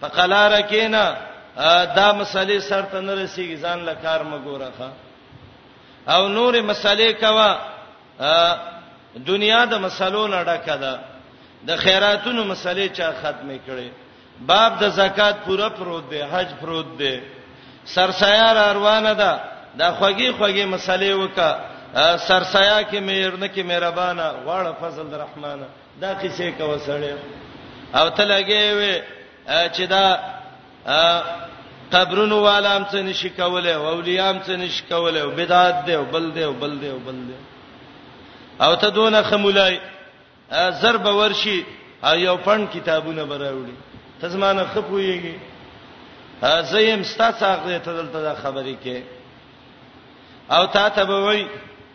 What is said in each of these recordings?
په قلار کې نه دا مسلې سرته نه رسیږي ځان له کار مګوره ښا او نورې مسلې کوا دنیا د مسلو نه ډکه ده د خیراتونو مسلې چا ختمې کړي باب د زکات پوره پروت دی حج پروت دی سرسایا را روانه ده دا خوږی خوږی مسلې وکا سرسایا کې مېرنه کې مهربانه واړه فضل الرحمن دا کیسه کا وسړې او ته لګې وې چې دا قبرونو والام څه نشي کوله او اولیام څه نشي کوله او بدعت دی او بل دی او بل دی او بل دی او ته دونه خمولای ضرب ورشي او یو پن کتابونه براوړي ته زمانه خپويږي زیم ستاسو هغه ته دلته خبرې کې او تا ته به وای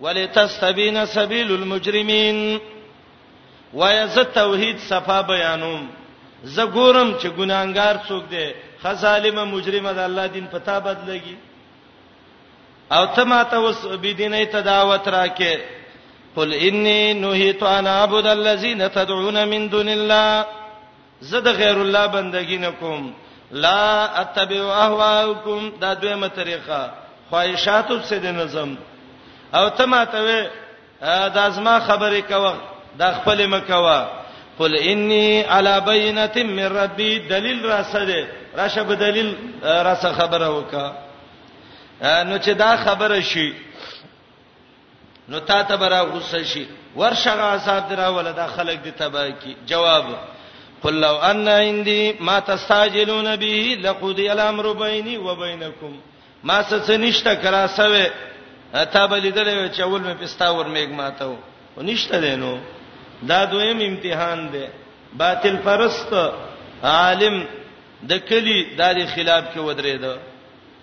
ولتستبین سبیل المجرمین وای ز توحید صفه بیانوم ز ګورم چې ګناګار څوک دی خزالمه مجرمه د الله دین پتا بدلږي او ته ما ته وس بيدینه ته دعوت راکې قل انی نهیت انا عبد الذین تدعون من دون الله زه د غیر الله بندګی نه کوم لا اتبع اهواکم دا دویمه طریقه خواهشاتو څخه د نظم او ته ماته د ازما خبرې کوه دا خپل مکوا قل انی علی بینه من ربی دلیل راسره راشه به دلیل راسه خبره وکا نو چې دا خبره شي نو تا ته برا غصه شي ورشغه عذاب درا ولدا خلق دي تبا کی جواب قل لو ان عندي ما تستعجلون به لقضي الامر بيني وبينكم ما څه نشته کرا سوي تا به لیدل چې اول مې پستا ور میګ ماته و نشته دینو دا دویم امتحان دی باطل پرست عالم د کلی د خلاف کې ودرېده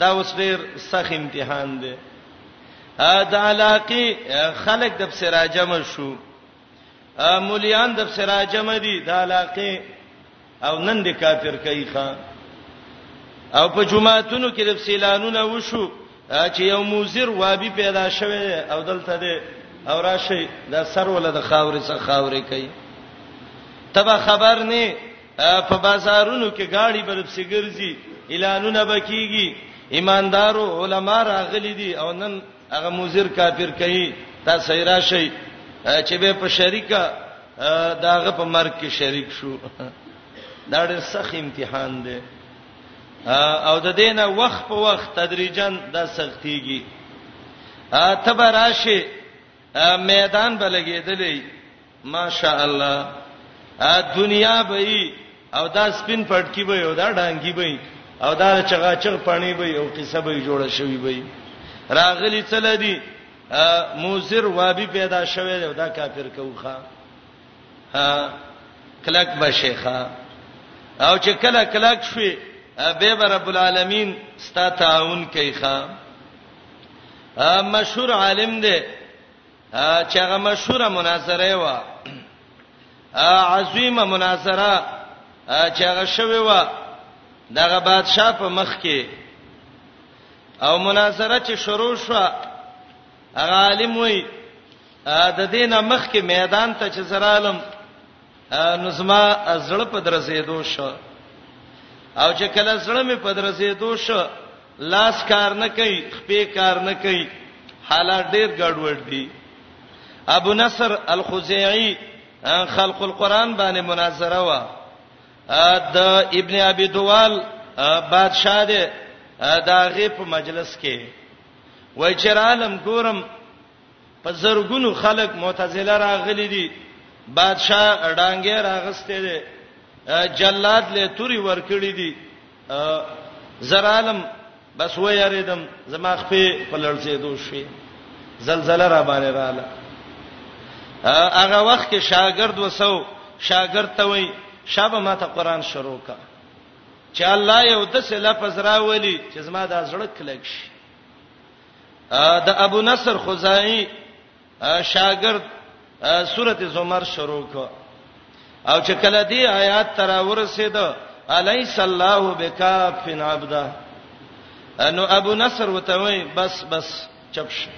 دا اوس ډیر سخت امتحان دی د علاقه خلک د سراجم شو مولیان د سراجم دي د علاقه او نن د کافر کوي ښا او په جمعاتونو کې د سیلانونه وشو چې یو موزر وابي پیدا شوه او دلته د او راشي د سر ول د خاورې څخه خاورې کوي تبه خبر نه په بازارونو کې گاډي برپسې ګرځي اعلانونه بکیږي ایماندارو علما راغلي دي او نن هغه مزر کافر کوي تا سیرا شي چې به په شریکه داغه په مرګ کې شریک شو دا ډېر سخت امتحان دی او د دینه وخت په وخت تدریجا دا سختيږي ا تبراشه میدان بلګېدلې ماشاءالله ا دنیا به ای او دا سپین پټکی به او دا ډانګی به او دا چغا چغ پانی به او قصه به جوړه شوی به راغلی چل دی موزر وابي پیدا شوی دی دا کافر کوخه ها کلک به شیخه او چې کله کلک شوي به رب العالمین ستا تعاون کوي ښا مشهور عالم دی چې هغه مشهوره مناظره و عظیمه مناظره چې هغه شوی و دغه بادشاہ په مخ کې او مناظره چې شروع شو هغه عالم وای د دینه مخ کې میدان ته چې زر عالم نو زما زړه په درزې دوه شو او چې کله زړه مې په درزې دوه شو لاس کار نه کوي خپې کار نه کوي حالات ډېر ګډوډ دي ابو نصر الخزاعي خلق القرآن باندې مناظره وا د ابن ابي دوال بادشاہ دی دا غي په مجلس کې وای چې عالم ګورم په زرګونو خلک معتزله راغلي دي بادشاہ ډانګې راغستې دي جلاد له توري ورکړي دي زرالم بس و یریدم زما خپې په لړزېدو شوې زلزلہ را باندې رااله هغه وخت کې شاګرد وسو شاګرد ته وای شابه ما ته قران شروع کا چې الله یو د څه لفظ راولي چې زما د زړه کلک شي د ابو نصر خزائی شاګرد سورته زمر شروع کو او چې کله دی آیات تر ورسید الیس الله بکاف عبدا انو ابو نصر وتوي بس بس چپ شو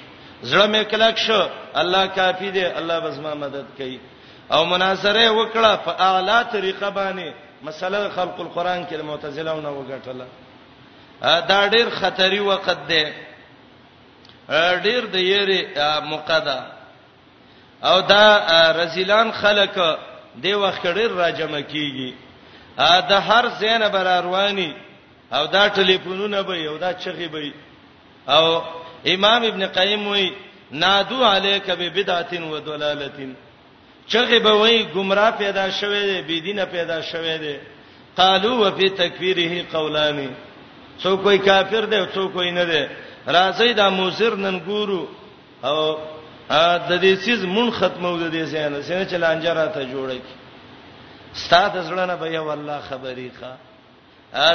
زړه مې کلک شو الله کافی دی الله بس ما مدد کوي او مناظره وکړه په اعلی طریقه باندې مسله خلق القرآن کې معتزله ونه وګټله دا ډېر خطري وخت دی ډیر د یری موقع ده او دا رزیلان خلک د وخت ډیر راجمع کیږي دا هر زینه بر رواني او دا ټلیفونونه به یو دا چغي به او امام ابن قیم وی نادو علیک ببدعه و ضلاله چغې به وایي ګمراه پیدا شوی دی بی دینه پیدا شوی دی قالو وفي تکفیره قولان څو کوئی کافر دی څو کوئی نه دی راځي دا موزر نن ګورو او د دې سیز مون ختمو د دې سینه سینه چلانجه راته جوړه کی ستاد زړه نه به یو الله خبرې کا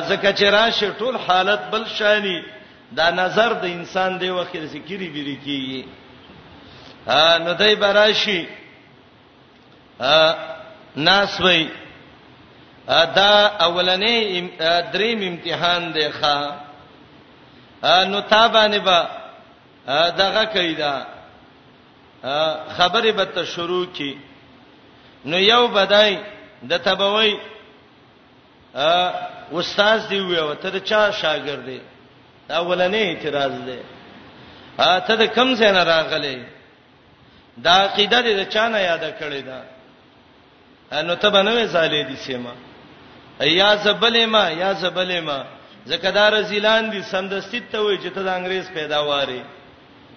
ځکه چې راشه ټول حالت بل شانی دا نظر د انسان دی وخت کې سکری بیری کیږي نو دای براشي ناس وای دا اولنې دریم امتحان دی ښا نو تابانه با دغه کیدا خبره به ته شروع کی نو یو بدای د تبوی استاد دی ویو ته د چا شاګرد دی دا ولنې اعتراض دی ته د کم ځای نه راغلی دا عقیده دې د چا نه یاد کړې ده نو ته بنوې زالې دي سیما یا زبلې ما یا زبلې ما زکدار زیلان دي سندستی ته وای چې ته د انګريز پیداواري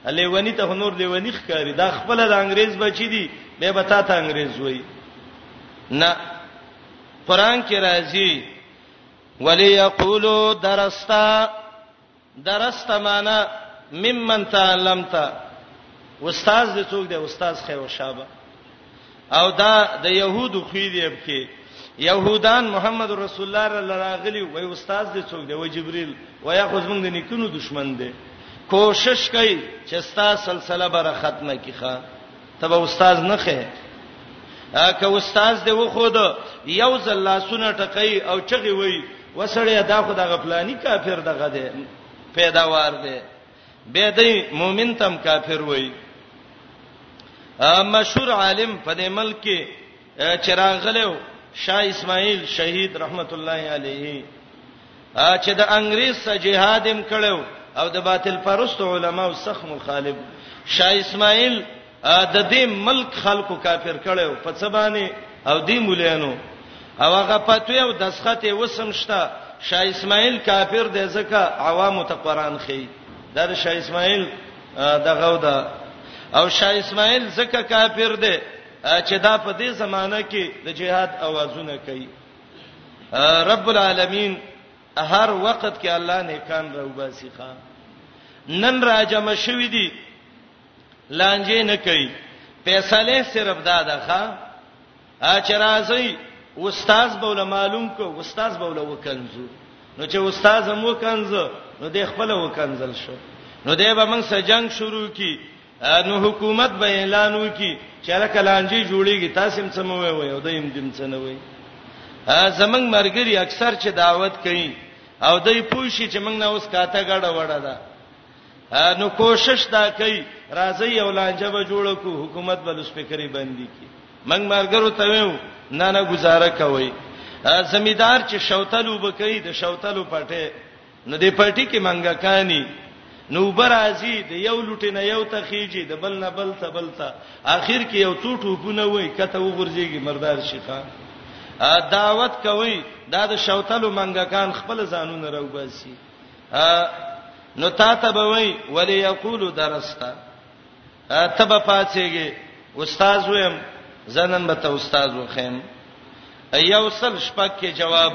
الی ونی ته نور دی ونی ښکاری دا خپل د انګريز بچی دي به بتا ته انګريز وای نه قران کې راځي وليقولوا درستا درستا معنا ممن تعلمت استاد دې څوک دی استاد خیر شابه او دا د يهودو خوې دی اب کې يهودان محمد رسول الله صلی الله علیه غلی وای استاد دې څوک دی وای جبريل وای خو زمونږ د نیکونو دشمن دی کوشش کوي چې ستا سلسله بره ختمه کیخه ته به استاد نه خې که استاد دې وخود یو ځل لاسونه ټکای او چغي وای وسړی دا خو دغه پلاني کافر دغه دی پیداوار دی به دې مؤمن تم کافر وای مشهور عالم په دې ملک کې چراغ غلو شاه اسماعیل شهید رحمت الله علیه چې د انګريز سره جهاد هم کړو او د باطل پرست علماو سخت مخالف شاه اسماعیل د دې ملک خلکو کافر کړو په څه باندې او دې مولانو او هغه پاتوی او دسخته وسم شته شاه اسماعیل کافر دی ځکه عوامو ته قران خي دا شاه اسماعیل دغه دا او شاه اسماعیل ځکه کافر دی چې دا په دې زمانہ کې د جهاد اوازونه کوي رب العالمین هر وخت کې الله نیکان راوباسي خان نن راجم شوې دي لانجې نه کوي فیصله صرف دا ده ښا اچرازي استاد بوله معلوم کو استاد بوله وکنزو نو چې استاد هم وکنز نو د خپل وکنزل شو نو دی به موږ سره جنگ شروع کی نو حکومت به اعلان وکي چې لکه لانجې جوړيږي تاسو هم سموي وي او دیم دیم سنوي زمنګ مرګري اکثر چې دعوت کوي او دای پوښي چې موږ نه اوس کاته غړه وړه ده نو کوشش دا کوي راځي یو لانجه به جوړ کو حکومت بل سپیکرې باندې کی موږ مرګرو ته ویو نه نه گزاره کوي زمیدار چې شوتلو بکې د شوتلو پټه نو دې پټی کې منګکانی نو برازي د یو لټې نه یو ته خيږي د بل نه بل ته بل ته اخر کې یو څو ټوپونه وای کته وګرځيږي مردار شيخه دعوت کوي دا د شوتلو منګکان خپل ځانونه راوباسي نو تا ته به وای ولی یقول درستا ته به پاتېږي استاد ویم زنن به ته استاد وخم یو سل شپک کې جواب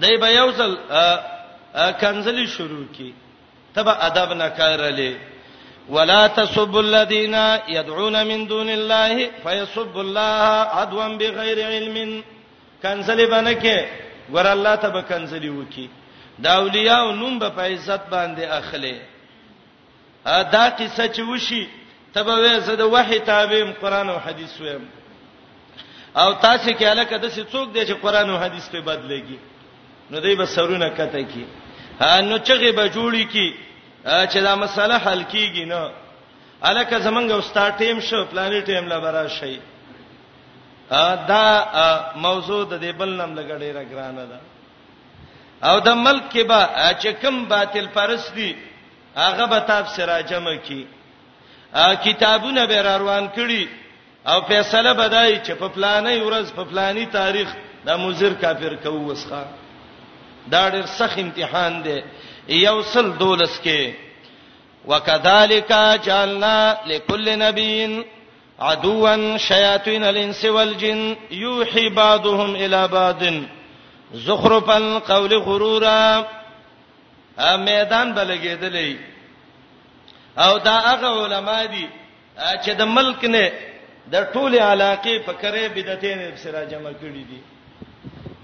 دای به یو ځل کنځلې شروع کی تبه ادب نه کارلې ولا تسب الذين يدعون من دون الله فيسب الله عدوا بغير علم کنځلې باندې کې ور الله ته به کنځلې وکي دا اولیاء نوم به په عزت باندې اخلي دا قصه چې وشي تبوي زه د وحي تابعم قران او حديث ويم او تاسو کې الکه د څه څوک دی چې قران او حديث په بدلېږي نو دوی به سرونه کته کی نو چغه به جوړی کی چې دا مسله حل کیږي نو الکه زمنګ استاد ټیم شو پلانې ټیم لا برا شي دا موضوع د دې بل نم لګړې را ګرانه ده او د ملک کې به چې کم باطل پرس دي هغه به تاب سره جمع کی کتابونه به روان کړي او فیصله بدای چې په پلانې ورځ په پلانې تاریخ د مزر کافر کو وسخه دا ډېر سخت امتحان دی یو سل دولس کې وکذالک جعلنا لكل نبی عدوا شیاطین الانس والجن یوحی بعضهم الی بعض زخرف القول غرورا میدان بلګیدلې او دا هغه علما دي چې د ملک نه د ټوله علاقې په کرے بدعتین سره جمع کړي دي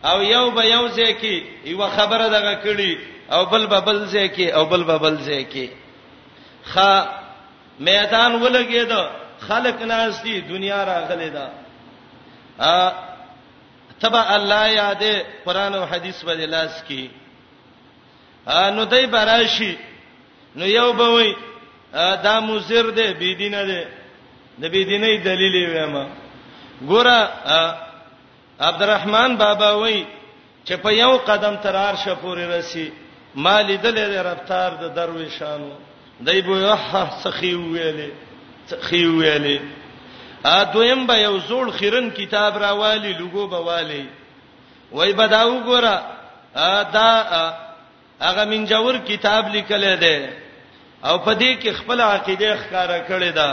او یو به یو ځکه یو خبره دغه کړي او بل به بل ځکه او بل به بل ځکه خا میدان ولګید خلک ناس دي دنیا راغلې ده ا تبا الله یاد قرآن او حدیث باندې لاس کی ا نو دای براشي نو یو به وای دا مزر دی بی دین دی د بی دیني دلیل ویم ګوره عبدالرحمن بابا وای چې په یو قدم تر عرش پورې رسی ما لیدلې د رفتار د درویشانو دای بو یحه سخی ویلې سخی ویلې ا دویم به یو زوړ خیرن کتاب راوالی لوګو به والی وای بداو ګوره دا هغه منجور کتاب لیکل دی او په دې کې خپل عقیده ښکارا کړې ده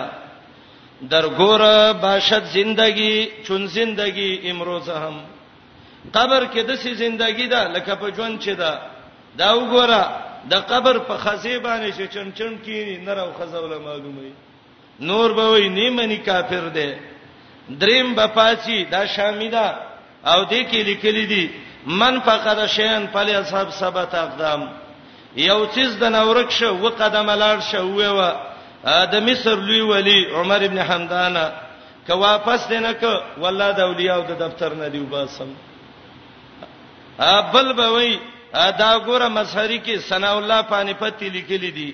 درګور باشد زندگی چون زندگی امروز هم قبر کې د سي زندگی ده لکه په ژوند چې ده دا وګوره د قبر په خزې باندې چې چمچم کې نه راو خزول معلومه نور به وای نه منی کافر دی دریم به پاسی دا شامی دا او دې کې لیکلي دي من فقد شیئا فلیصب سبت اقدام یو چیز د نورک شو و قدم لاړ شو و و د مصر لوی ولی عمر ابن حمدان که واپس دینه ک والله د اولیاء د دفتر نه دی وباسم بل به وای دا ګوره مسحری کې ثنا الله پانی پتی لیکلی دی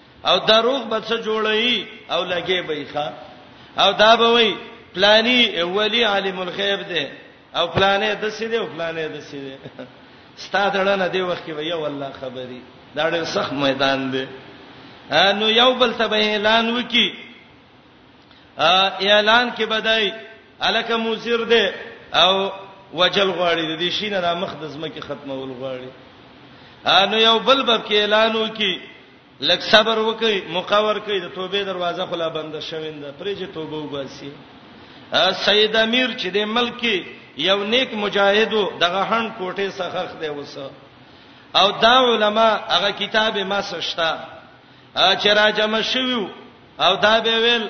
او دروغ به څه جوړي او لګي به ښه او دا به وای پلاني ولی عالم الغیب دی او پلانې د سې دی او پلانې د سې دی ستاد لړنه دی وخت کې وای والله خبري دا ډېر سخت میدان دی نو یو بل ته به اعلان وکي اعلان کې بدای الکه مزیر دی او وجل غواړي د دې شینه را مخ د زمکه ختمول غواړي انو یو بل باب کې اعلان وکي لک صبر وکي مقاور کوي د توبې دروازه خلا بنده شوینده پرې چې توبه وباسي سید امیر چې د ملکی یو نیک مجاهدو دغه هن کوټه سخخ دی وسه او دا علما هغه کتاب ما سشتا چې راجم شویو او دا به ویل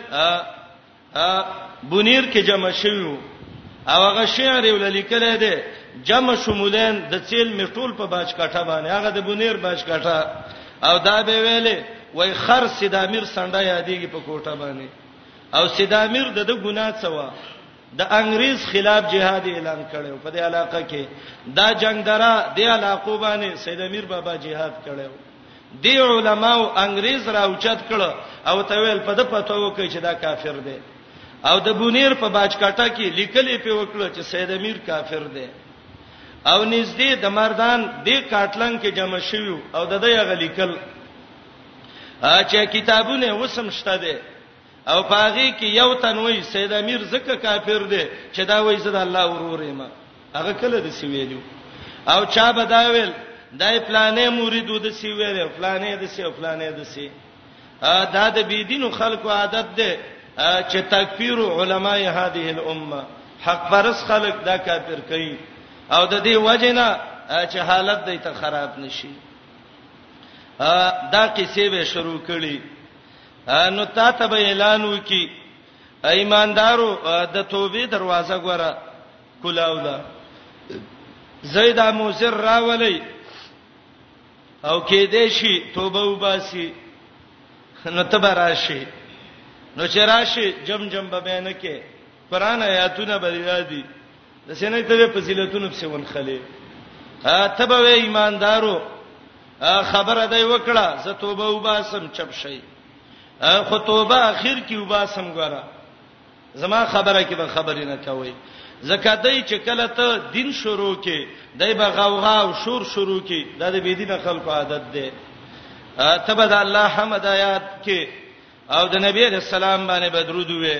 بنیر کې جمع شویو او هغه شعر یو لیکل دی جمع شمولین د چیل میټول په باج کاټه باندې هغه د بنیر باج کاټه او دا به ویلې وای خر سیدامیر سنډه یادېږي په کوټه باندې او سیدامیر د د ګنا څوا د انګريز خلاف جهاد اعلان کړو په دې علاقه کې دا جنگ درا د علاقو باندې سیدامیر بابا جهاد کړو دې علماو انګرېز را اوچت کړ او ته ویل په د پته وکړي چې دا کافر دی او د بونیر په باجکټه کې لیکلې په وکړه چې سید امیر کافر دی او نږدې د مردان د کاټلنګ کې جمع شوی او د دې غلیکل چې کتابونه وسم شته دي او پاغي کې یو تنوي سید امیر زکه کافر دی چې دا وایي زه د الله ورورې ما هغه کله د سی ویلو او چا بداویل دای پلانې مرید د سی ویلو پلانې د سی پلانې د سی دا د بيدینو خلکو عادت دی چې تکفیر علماء هذه الامه حق پرس خلک دا کافر کوي او د دې وجنه چې حالت دې ته خراب نشي دا قصې به شروع کړي نو تا ته به اعلان وکي ایماندارو د توبې دروازه ګوره کلاو ده زید موسر راولي او کې دې شي توبه وباسي نو تبراشي نو چې راشي جم جم به نه کې قران آیاتونه بریادي د سینې ته په فضیلتونو په سیون خلې ته به ایماندارو خبره دی وکړه زه توبه وباسم چپ شي خو توبه اخر کې وباسم ګره زما خبره کې به خبرې نه کوي زکه دای چې کله ته دین شروع کې دای به غوغا او شور شروع کې دا د بيدینه خلکو عادت دی ته به د الله حمد آیات کې او د نبی رسول الله باندې بدرود وې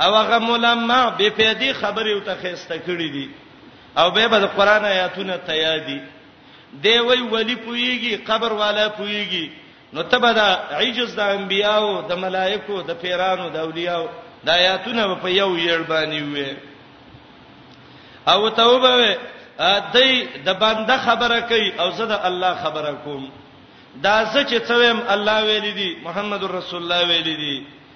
او هغه ملمع به پیدي خبرې وته خسته کړې دي او به به قرآن آیاتونه تیا دي دی وی ولی پویږي قبر والا پویږي نو تبه دا عجز د انبیاو د ملائکو د پیرانو د اولیاو د آیاتونه په یو یړ باندې وې او توبه دای د بنده خبره کوي او زه د الله خبره کوم دا زه چې څویم الله ویل دي محمد رسول الله ویل دي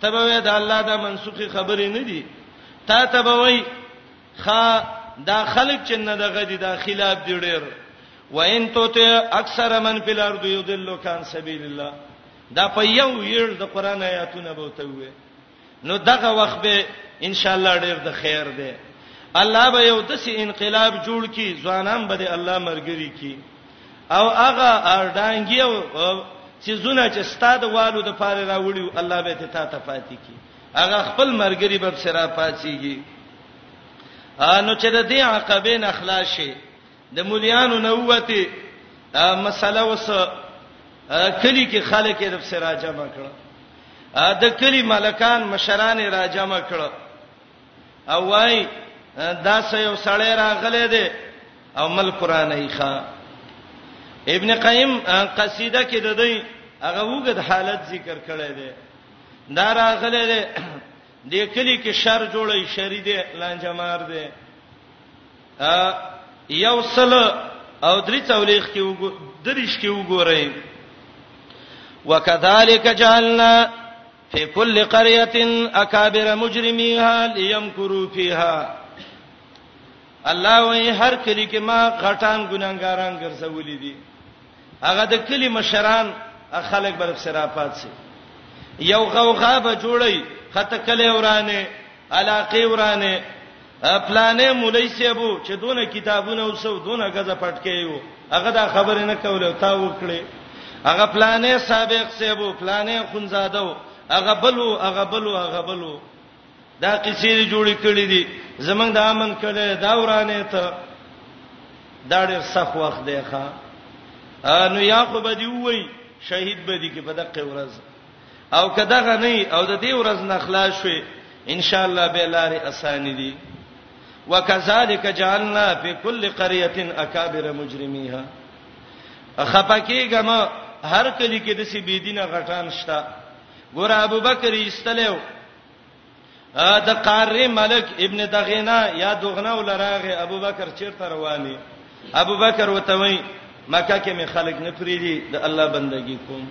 ته به وې د الله د منسوخي خبرې نه دي تا ته به وې خا دا خلق چې نه دغه دي دا خلاف دی ډېر وان توته اکثر من فی الارض یضل کان سبیل الله دا په یو یړ د قران آیاتونه به ته وې نو دغه وخت به ان شاء الله ډېر د خیر دی الله به یو دسي انقلاب جوړ کی ځوانان به د الله مرګري کی او هغه ډانګي او سيزونه چې ستاده والو د پاره راوړیو الله به ته تا ته پاتې کی هغه خپل مرګري به سره پاتېږي انو چې د دې عقبه نه خلاص شي د مليانو نووته مسله وس کلی کې خلک یې د سراجه مکړه د کلی ملکان مشران راجمه کړه او وای دا سه یو سړی راغله دی او مل قران یې ښا ابن قیم قصیده کې د دوی هغه وګد حالت ذکر کړی دی دا راغله دی د کلی کې شر جوړی شری دی لانجمار دی ا یو سل او درې څولېخ کې وګ درېش کې وګورئ وکذالک جعلنا فی کل قريه اکابر مجرمیها لیمکروا فیها الله وی هر کلی کې ما غټان ګناګاران ګرځولې دي هغه د کلی مشران خلک برف سرافات سي یو غوغا به جوړي خته کلی ورانه علاقه ورانه پلانې مولوی صاحب چې دونه کتابونه وسو دونه غزه پټکیو هغه دا خبره نه کوله تا وکړي هغه پلانې سابق صاحب پلانې خنزادو هغه بلو هغه بلو هغه بلو دا قصې جوړې کړې دي زمنګ د امن کړي دا ورانه ته دا ډېر سخت وخت دی ښا نو یا خو به دی وای شهید به دی کې په دقه ورځ او کداغه نه او د دې ورځ نه خلاص شوي ان شاء الله به لارې اسانې دي وکذالک جعلنا فی کل قريه اکابر مجرمیها خپکیګم هر کلی کې د سی بيدینه غټان شتا ګور ابو بکر ایستلو د قاری ملک ابن دغینا یا دغنا ولراغه ابوبکر چیرته رواني ابوبکر وتوي مکه کې می خلک نه پریدي د الله بندگی کوم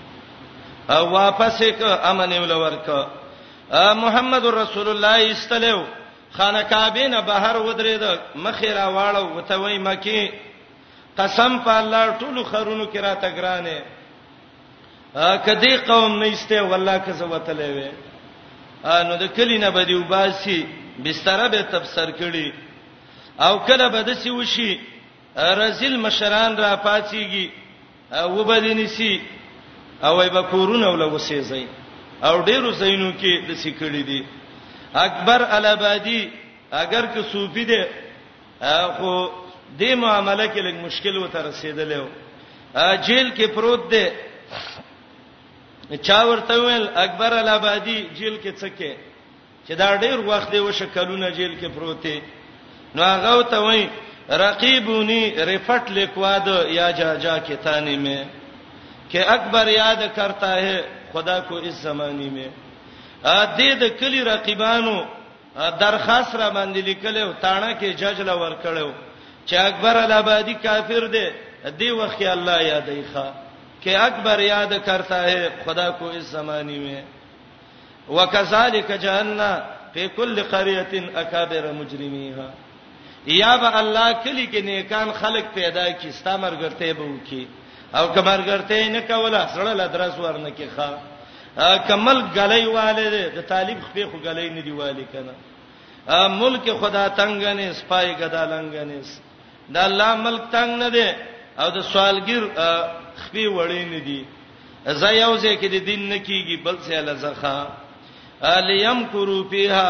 او واپس ک امن ولور ک محمد رسول الله استلو خانه کعبه نه بهر ودرید مخې را واړو وتوي مکی قسم په الله ټول خرونو کې را تګرانه کدی قوم نه استه والله که زه وتلې وې نو د کلی نه بدی وباسي بستر به تبصر کړي او کله به د سی وشي رزل مشران را پاتېږي او بدینی سي او ای بکورونه ول وسېځي او ډیرو زینو کې د سکړې دي اکبر الابادی اگر که صوفي دی خو دې معاملې کې لږ مشکل و تر رسیدلې و جیل کې پروت دی چا ورته ویل اکبر الابادی جیل کې څه کې چې دا ډیر وخت دی وشکلونه جیل کې پروت دی نو هغه ته وای رقیبونی رفټ لیکواد یا جا جا کې تانی مې کې اکبر یاد کرتا ہے خدا کو اس زمانی میں ا دې د کلی رقیبانو درخواست را باندې لیکل او تاڼه کې جج لا ور کړو چې اکبر الابادی کافر دی دی وخت الله یادای ښا کې اکبر یاد کرتا ہے خدا کو اس زمانی میں وکذالک جعلنا فی کل قريه اکابر مجرمیها یا به الله کلی کې نیکان خلق پیدا کی ستا مرګرته به وکي او کمرګرته نه کوله سره لا درس ورنه کې ښا کمل غلې والے د طالب خپې خو غلې نه دی والي کنه ملک خدا تنگنه سپای غدا لنګنه دا الله ملک تنگ نه دی او د سوالګر خپې وړې نه دی زه یو ځکه د دین نه کیږي بل څه لزخه الیم کرو فیها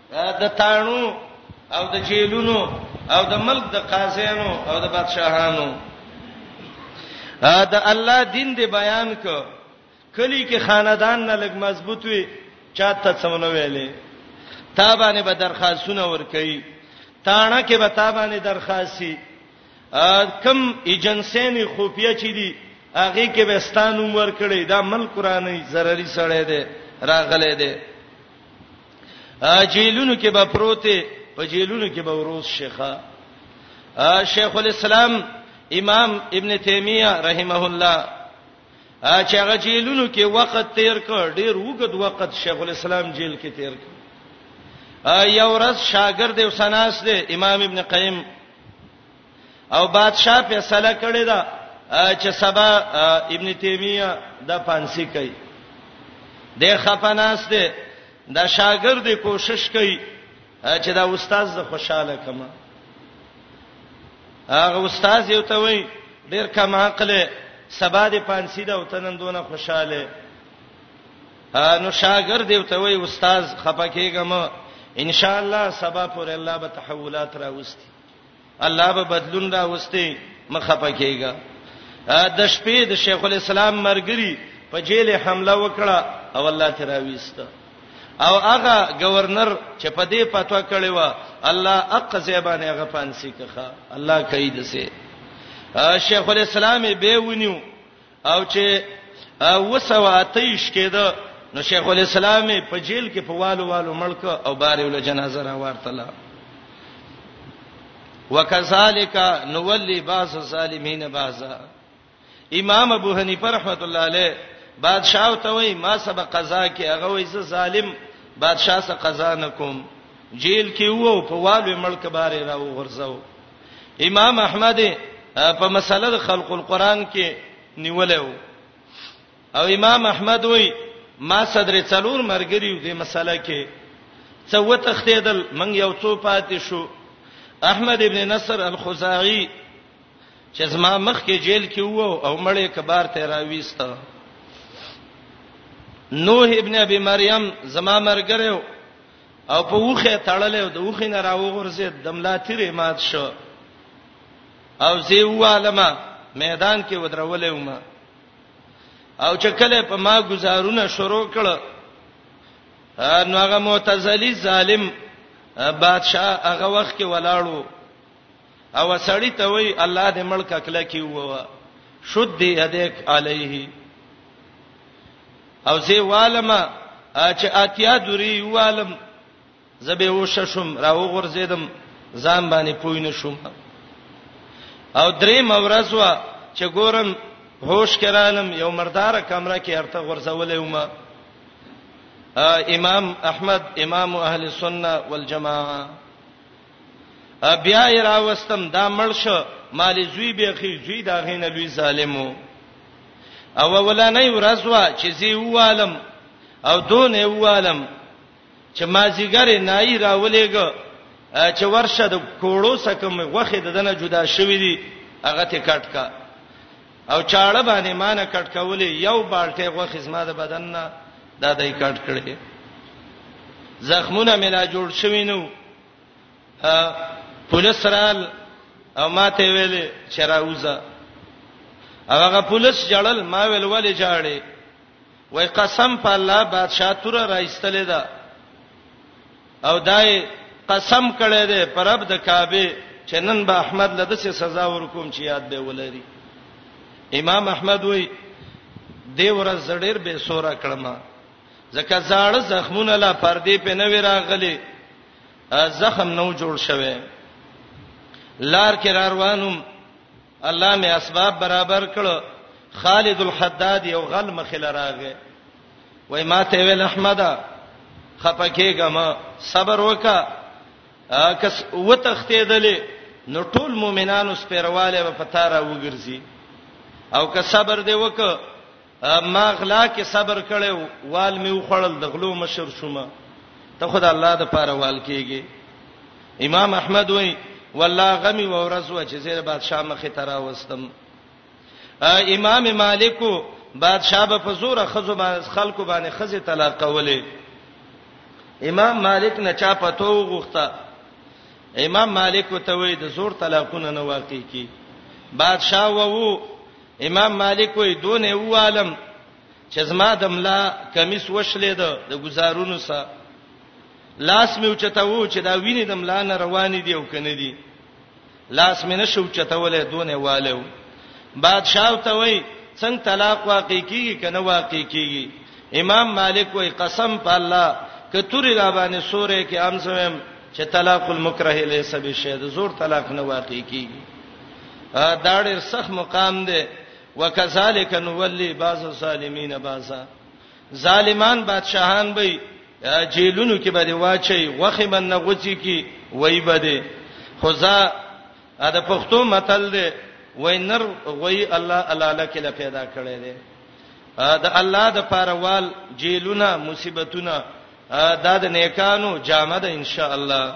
د تاڼو او د جیلونو او د ملک د قاضیانو او د بادشاهانو دا الله دین دی بیان ک کلی کې خاندان نه لګ مضبوط وي چاته څونه ویلې تابانه به درخواستونه ور کوي تاڼه کې به تابانه درخواستي کم ایجنسین خفیه چي دي هغه کې به ستانو ور کړی دا ملک قرآنی ضروري سره دی راغله دی جیلونو کې به پروته په جیلونو کې به وروز شيخه شیخ الاسلام امام ابن تیمیه رحمه الله چې هغه جیلونو کې وخت تیر کړ ډیر وګد وخت شیخ الاسلام جیل کې تیر کړ یو ورځ شاګرد یو سناس دی امام ابن قیم او بادشاہ فیصله کړې ده چې سبا ابن تیمیه د پانسی کوي د خپناس دی د شاګرد کوشش کوي چې دا استاد زه خوشاله کما هغه استاد یو ته وای ډیر کم عقل سبا د پانسی دا وتنن دونه خوشاله نو شاګرد یو ته وای استاد خپکیګم ان شاء الله سبا پر الله به تحولات راوستي الله به بدلون راوستي مخه پکېګا د شپې د شیخ الاسلام مرګري په جیل حمله وکړه او الله ته راويسته او هغه گورنر چې په دې پتو کړي و الله اق زیبانه هغه پانسی کخه الله کوي دسه شیخ الاسلام به ونیو او چې وسو اتیش کېده نو شیخ الاسلام په جیل کې په والو والو ملک او بار ول جنازه را ورتله وکذالک نولی باز ظالمین بازا امام ابو حنیفه رحمۃ اللہ علیہ بادشاہ ته وای ما سبق قضا کې هغه وای زه ظالم بادشاہ سره قضا نکوم جیل کې وو په والو ملک بارې را وغورځاو امام احمد په مسله د خلق القرآن کې نیولې وو او امام احمد وای ما صدر څلور مرګریو دې مسله کې څه وتختیدل من یو څو پاتې شو احمد ابن نصر الخزاعي چې زما مخ کې جیل کې وو او مړې کبار ته راويسته نوح ابن ابي مريم زما مرګره او په وخه تړلې او د وخه نه راوغورځید د ملاتیرې مات شو او زی وعلمه میدان کې ودرولې ومه او چې کله په ما گزارونه شروع کړ نو هغه معتزلی ظالم بادشاہ هغه وخت کې ولاړو او سړی ته وای الله دې ملک اکلا کی ووا شد یدک علیه او زه والم چې اتیا دوری والم زبې وششم راو غرزیدم ځان باندې پوی نه شوم او درې مورز وا چې ګورم هوش کرانم یو مردار کمره کې ارته غرزولې ومه امام احمد امام اهل السنه والجماعه بیا یې راوستم دا مړ شو مال زوی به خي زوی دا غینه لوی ظالمو او ولانه ورځ وا چې زی والم او دون والم چې ما زیګر نای راولېګ چې ورشه د کوړو سکم غوخه ددنه جدا شوې دي هغه ته کټ کا او چاړه باندې مانه کټ کولې یو بالټه غوخه زما د بدن نه دا دای کټ کړې زخمونه ملا جوړ شوی نو پولیس رال او ماته ویلې چراوزه هغه پولیس جړل ما ویل ولې جاړې وای قسم په الله بادشاہ تور راځتلې ده او دای قسم کړی دی پر رب د کعبه چې نن به احمد له دسه سزا ورکوم چې یاد به ولري امام احمد وای دی ورځ زړیر به سوره کړم ځکه زاړه زخمونه لا پردې په نوې راغلي زخم نو جوړ شوه لار کې روانم الله می اسباب برابر کړو خالد الحداد یو غل مخله راغې وای ما ته ویل احمد خپکیګه ما صبر وکا کس وتختیدلې نو ټول مؤمنانو سپیرواله په تارا وګرځي او که صبر دی وک ما غلا کې صبر کړو وال می وخړل د غلو مشر شوم ته خدای الله د پاره وال کېږي امام احمد وای والله غمی و ورځ و چې زیر بادشاہ مخه ترا وستم امام مالک بادشاہ په فزور خزو باندې خلکو باندې خزه طلاق کولې امام مالک نه چا پتو غوښته امام مالک ته وای د زور طلاقونه نه واقع کی بادشاہ وو امام مالک وی دون یو عالم چې زما د ملا کمیس وشلې ده د گزارونو سره لاس مې اوچته وو چې دا ویني د ملا نه روان دي او کنه دي لاس مې نشو چتولې دونه والو بادشاہ ته وای څنګه طلاق واقع کیږي کنه واقع کیږي امام مالک وای قسم په الله کتوري را باندې سورې کې امسم چې طلاق المکره لیس بشید زور طلاق نه واقع کیږي دا ډېر سخت مقام دی وکذالک نولی بعض الظالمین بعضا ظالمان بادشاهان به جیلونو کې به دی واچي وخه من نه غوتی کی وای بده خدا دا پښتو متل دی وینر غوی الله الاله کې لا پیدا کړی دی دا الله د پاروال جیلونه مصیبتونه دا د نیکانو جامه ده ان شاء الله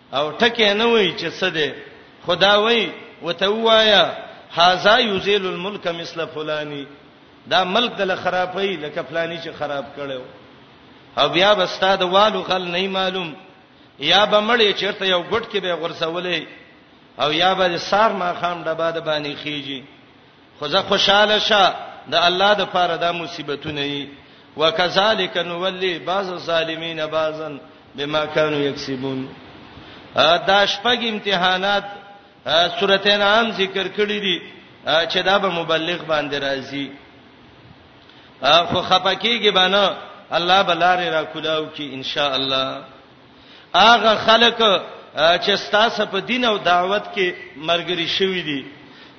او ټکی نه وای چې څه دی خدا وای وته وایا هاذا یزیل الملک مثل فلانی دا ملک دل خرابای لکه فلانی چې خراب کړو او بیا بستاد والو خل نه معلوم یا به مړی چیرته یو ګټ کې به غرسولې او یا به سار ما خام ډبا د باندې خيږي خو زه خوشاله شه د الله د پاره دا مصیبتونه یي وکذالک نولی بعض الظالمین بعضا بما كانوا یکسبون دا شپږ امتحانات سورته انعام ذکر کړی دي چې دا به مبلغ باندې راځي خو خپکیږي باندې الله بلاره را کولاو کی ان شاء الله اغه خلک چې ستاسو په دین او دعوت کې مرګري شوی دي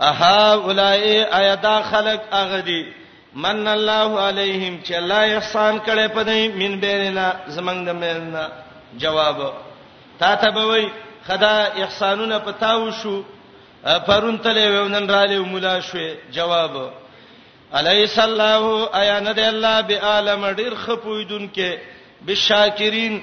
اها اولای ایدا خلق اغدی من الله علیهم چې الله احسان کړي په دې من بیننا زمنګ د میننا جواب تا ته به وای خدا احسانونه پتاو شو پرون تلې ونن را لې مولا شوې جواب الیس الله ایا نه دی الله به عالم ډیر خپویدون کې بشاکرین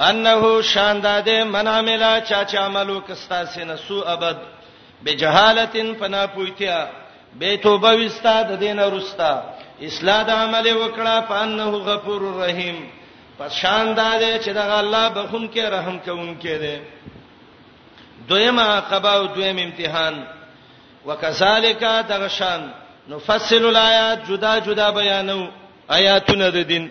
انه شان داده من عمل چا چا عملو کستا سینه سو ابد بجهالتن پنا پویتیا به توبه وستا د دین ورستا اصلاح د عمل وکړه فانه غفور الرحیم پس شان داده چې دغه الله بخون کې رحم کوونکې ده دویمه عقبه او دویم امتحان وکذالک دغشان نفصل الایات جدا جدا بیانو آیاتونه د دین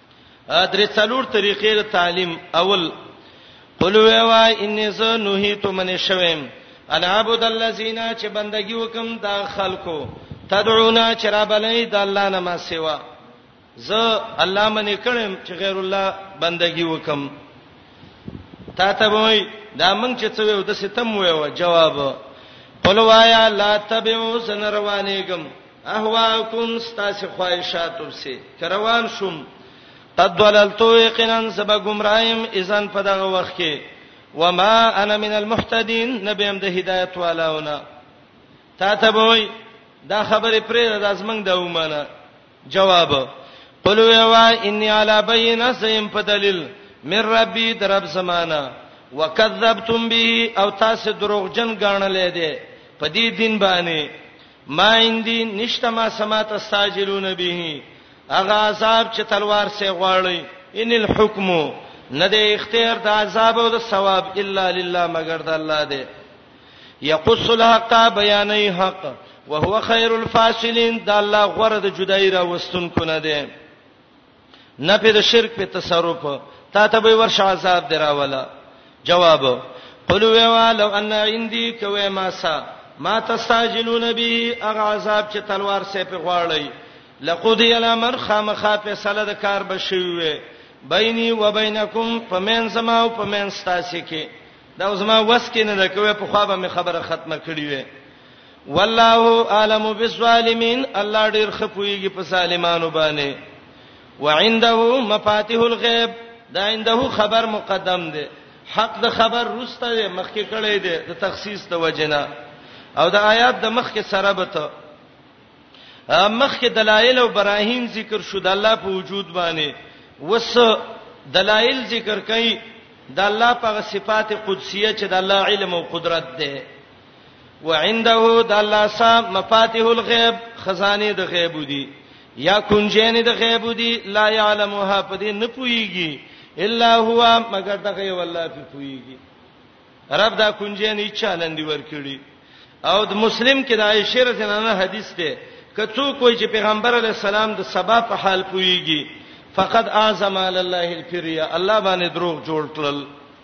درې څلور طریقې د تعلیم اول قل ویوا انی ز نهیت من شویم ان عبد الذین چې بندگی وکم دا خلکو تدعونا چې را بلې د الله نه ما سیوا ز الله منی کړم چې غیر الله بندگی وکم تا ته وای دا مونږ چې څه ویو د ستم ویو جواب قل وایا لا تبعو سن روانېګم اهواکم ستاسو خواهشات وبسي کروان شوم قد وللتو یقینا سبا گمرایم اذن په دغه وخت کې وما انا من المحتدين نبیم د هدایت والاونه تا ته وای دا خبره پرې د ازمن د ومانه جواب قلو یوا انی علی بینه سیم په دلیل من ربی درب زمانہ وکذبتم به او تاسو دروغجن غاڼلې دي په دې دین باندې ما عندي نشته ما سمات استاجلون به هغه عذاب چې تلوار سي غواړي ان الحكم نه د اختیار د عذاب او د ثواب الا لله مگر د الله دی یقص الحق بیانې حق وهو خیر الفاصلین د الله غره د جدای را وستون کو نه دی نفی د شرک په تصرف تا ته به ورشه عذاب دراولا جواب قلوا وا لو ان عندي کوي ما سا ما تستعجلون به اغه عذاب چې تلوار سه په غواړی لقضی الامر خامخا فیصله د کار بشوي بیني و بینکم پمن زما او پمن ستاسو کې دا زما وس کې نه کوي په خو به می خبره ختمه کړی وي والله اعلم بالظالمین الله ډیر خپویږي په سالمانو باندې وعنده مفاتيح الغیب دا عنده خبر مقدم دی حق د خبر روسته دی مخکې کړی دی د تخصیص د وجنه او د آیات د مخکې سره به ته مخکې دلایل او براهین ذکر شو د الله په وجود باندې وس دلایل ذکر کړي د الله په صفات قدسیه چې د الله علم او قدرت ده وعنده د الله سره مفاتيح الغيب خزانه د غیب دي یا کنجین د غیب دي لا يعلمها پدې نه پويږي الا هو مگر دغه یو الله په پويږي رب دا کنجین هیڅ چلندې ورکړي او د مسلم کې د عائشه رضی الله عنها حدیث ده کڅو کوی چې پیغمبر علی السلام د سبا په حال پويږي فقط اعظم علی الله الفریا الله باندې دروغ جوړ کړل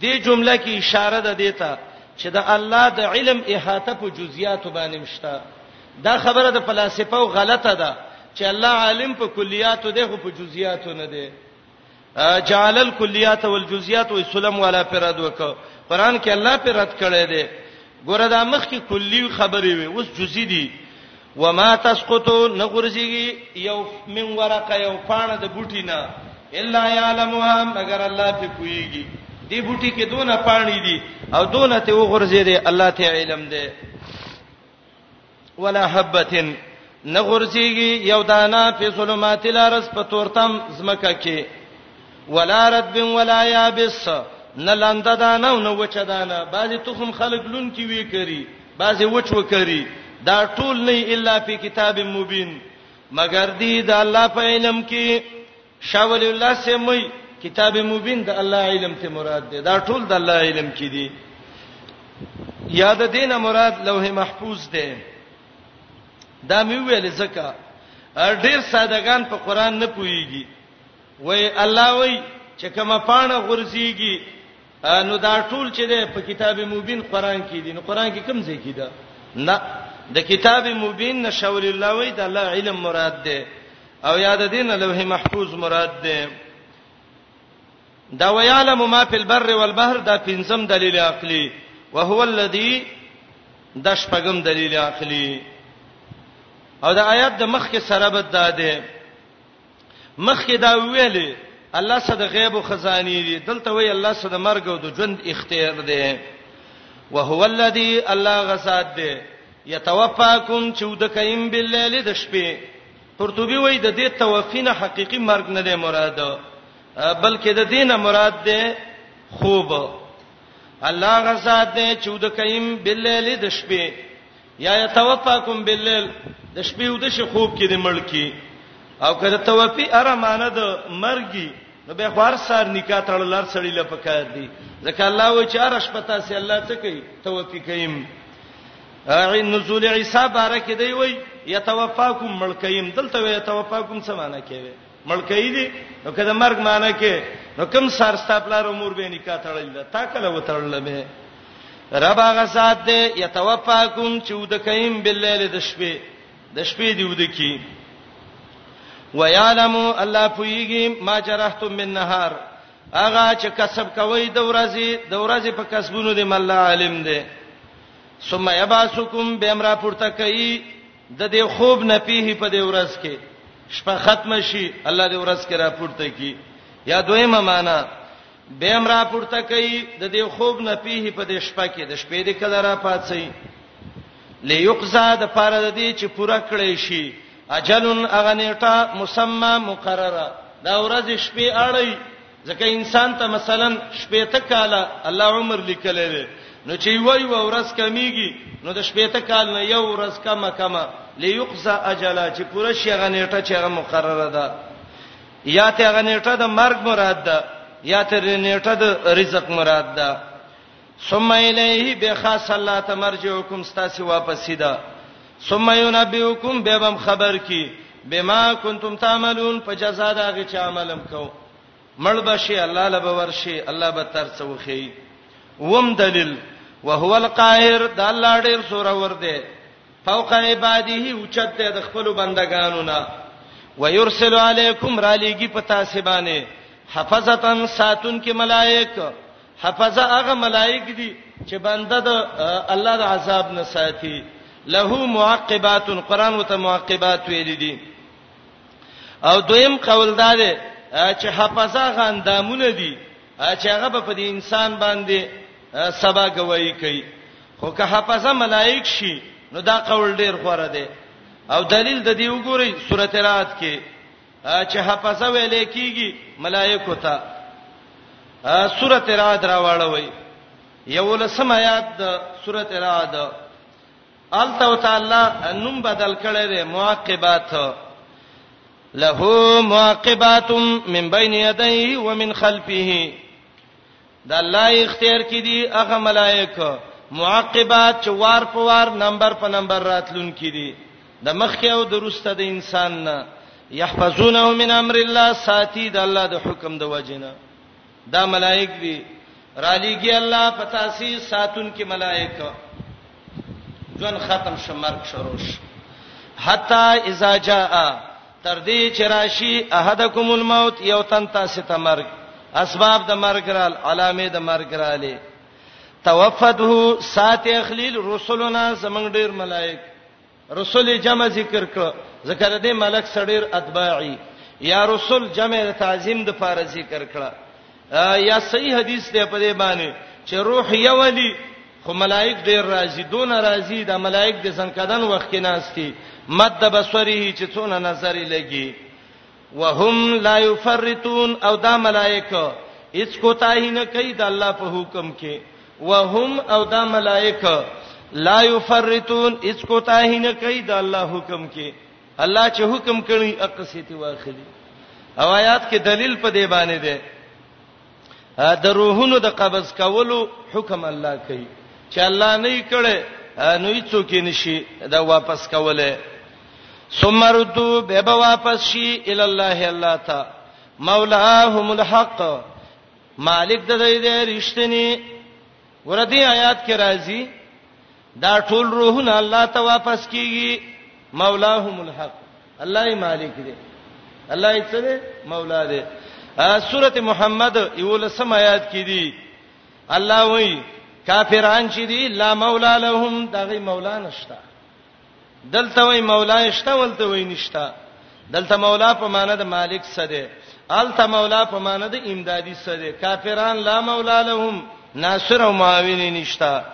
دې جمله کې اشاره ده دیته چې د الله د علم احاطه په جزئیات باندې مشته دا خبره د فلسفه او غلطه ده چې الله عالم په کلیات دی خو په جزئیات نه دی جعل الکلیات والجزئیات وسلم ولا فرد وک قران کې الله پر رد کړی دی ګوره دا مخ کې کلی خبرې وي اوس جزئی دي وما تسقطو نغرزیږي یو من ورقه یو پانه د بوټی نه الا یعلمها مگر الله په پویږي دی بوټی کې دونه پانی دي او دونه ته وغرزي دي الله ته علم دی ولا حبتن نغرزیږي یو دانا په ظلمات الارض په تورتم زمکه کې ولا رد ولا یابس نه لاند دانا او نه وچ دانا بعضی تخم خلق لون کی وی کری بعضې وچ وکري دا ټول نه الا فی کتاب مبین مگر دی د الله په علم کې شاه ولی الله سمي کتاب مبین د الله علم ته مراد دی دا ټول د الله علم کې دي یاد دینه مراد لوح محفوظ دی دا مې ویل زکه ډېر سادهګان په قران نه پويږي وای الله وای چې کما پانه غورځيږي نو دا ټول چې ده په کتاب مبین قران کې دي نو قران کې کوم ځای کې ده نه د کتاب مبین نشول الله وی د الله علم مراد ده او یاد دین لوح محفوظ مراد ده دا ویعلم ما فی البر والبحر دا پنځم دلیل عقلی وهو الذی د شپږم دلیل عقلی او دا آیات د مخ کې سره بد ده مخکې دا ویلې الله سره د غیب او خزاني دي دلته وی الله سره د مرګ او د ژوند اختیار دی وهو الذی الله غسات دی یتوفاکم چودکایم باللیل د شپې قرطبي وای د دې توفینه حقيقي مرګ نه دی مراد بلکې د دینه مراد دی خوب الله غزاد دی چې د کایم باللیل د شپې یا یتوفاکم باللیل د شپې او د شي خوب کې د ملکی او کله توفی اره معنی د مرګي نو به خوار سار نکاح تړل لار سړی له پکار دی ځکه الله و چې ارش پتا سي الله څه کوي توفی کوي عین نزول عیسی بارک دی وی یتوفاکم ملکیم دلته یتوفاکم څه معنی کوي مړ کوي دي نو کله مرګ معنی کې نو کوم سار ستا پلار او مور به نکاح تړل دا تا کله وتړل به رب هغه ذات دی یتوفاکم چې ود کایم باللیل د شپې د شپې دی ود کی ویعلم الله پویږي ما جرحتم من نهار اغه چې کسب کوي د ورځې د ورځې په کسبونو دی مله عالم دی ثم یباسکم بهم را پورته کوي د دې خوب نه پیه په دې ورځ کې شپه ختم شي الله دې ورځ کې را پورته کی یا دویمه معنا به امر را پورته کوي د دې خوب نه پیه په دې شپه کې د شپې دې کله را پاتسي ليقزا د پاره د دې چې پوره کړی شي اجلن اغنیټه مسمى مقرره دا ورځ شپې اړي ځکه انسان ته مثلا شپېته کاله الله عمر لیکلی وي نو چې وای و ورځ کمیږي نو د شپېته کال نه یو ورځ کمه کمه ليقصا اجلا چې پوره شي غنیټه چې هغه مقرره ده یا ته غنیټه د مرګ مراد ده یا ته رنیټه د رزق مراد ده ثم الیه به خاص الله تمرجوکم ستاسو واپسی ده ثم ينبئکم به بم خبر کی بما کنتم تعملون په جزاء دا غی چې عملم کو مړ بشي الله لبه ورشي الله به تر څو خي وم دلیل وهو القاهر د الله ډیر سور ور دی فوق عباده اوچت دی د خپل بندگانو نه ويرسل علیکم را لېږي پتا سبانه حفظتن ساتون کې ملائک حفظه هغه ملائک دي چې بنده د الله د عذاب نه ساتي له معقبات قران وته معقبات ویل دي او دویم قول دا دی چې حفظه غندامونه دي چې هغه په دې انسان باندې سبا گواہی کوي خو که حفظه ملائک شي نو دا قول ډیر غوړه دی او دلیل د دې وګورئ سورته رات کې چې حفظه ویل کیږي ملائکه ته سورته رعد راوړوي یو لسم آیات د سورته رعد الته تعالی نوم بدل کړي دي معقبات له معقبات من بین یدیه ومن خلفه د الله اختیار کې دي هغه ملائکه معقبات چې وار په وار نمبر په نمبر راتلون کې دي د مخکې او درسته د انسان نه يحفظونه من امر الله ساتي د الله د حکم د وجنه دا ملائک دي را لېږي الله پتا سي ساتون کې ملائکه ژوند ختم شو مرګ شروع شو حتا اذا جاء تر دې چې راشي احدکم الموت یو تن تاسو ته مرګ اسباب د مرګ رال علامه د مرګ رااله توفته سات اخلیل رسولنا زمنګ ډیر ملائک رسل جمع ذکر کړه ذکر دې ملک سړیر اتباعی یا رسل جمع تعظیم د فار ذکر کړه یا صحیح حدیث دی په دې باندې چې روح یولی خو ملائک ډیر راضی دون راضی د ملائک د سنکدن وخت کې ناشتي مد بصری چې څونه نظر لګي وهم لا یفرتون او دا ملائکه هیڅ کوتاهی نه کوي د الله په حکم کې وهم او دا ملائکه لا یفرتون هیڅ کوتاهی نه کوي د الله حکم کې الله چې حکم کړي اقصیتی واخلي او آیات کې دلیل په دی باندې ده د روحونو د قبض کولو حکم الله کوي چې الله نه یې کړي نو هیڅوک یې نشي دا واپس کوله ثم ردو به به واپس شي ال الله الله تا مولاهم الحق مالک د دې رښتینی وردی آیات کې راځي دا ټول روحونه الله ته واپس کیږي مولاهم الحق الله یې مالک دی الله یې څه دی مولا دی سوره محمد یولسم آیات کې دی الله وایي کافران چې دي لا مولا لهم دغه مولا نشتا دلته وای مولا شته ولته وای نشتا دلته مولا په معنی د مالک څه دی الته مولا په معنی د امدادي څه دی کافران لا مولا لهم ناصر او معاون نشتا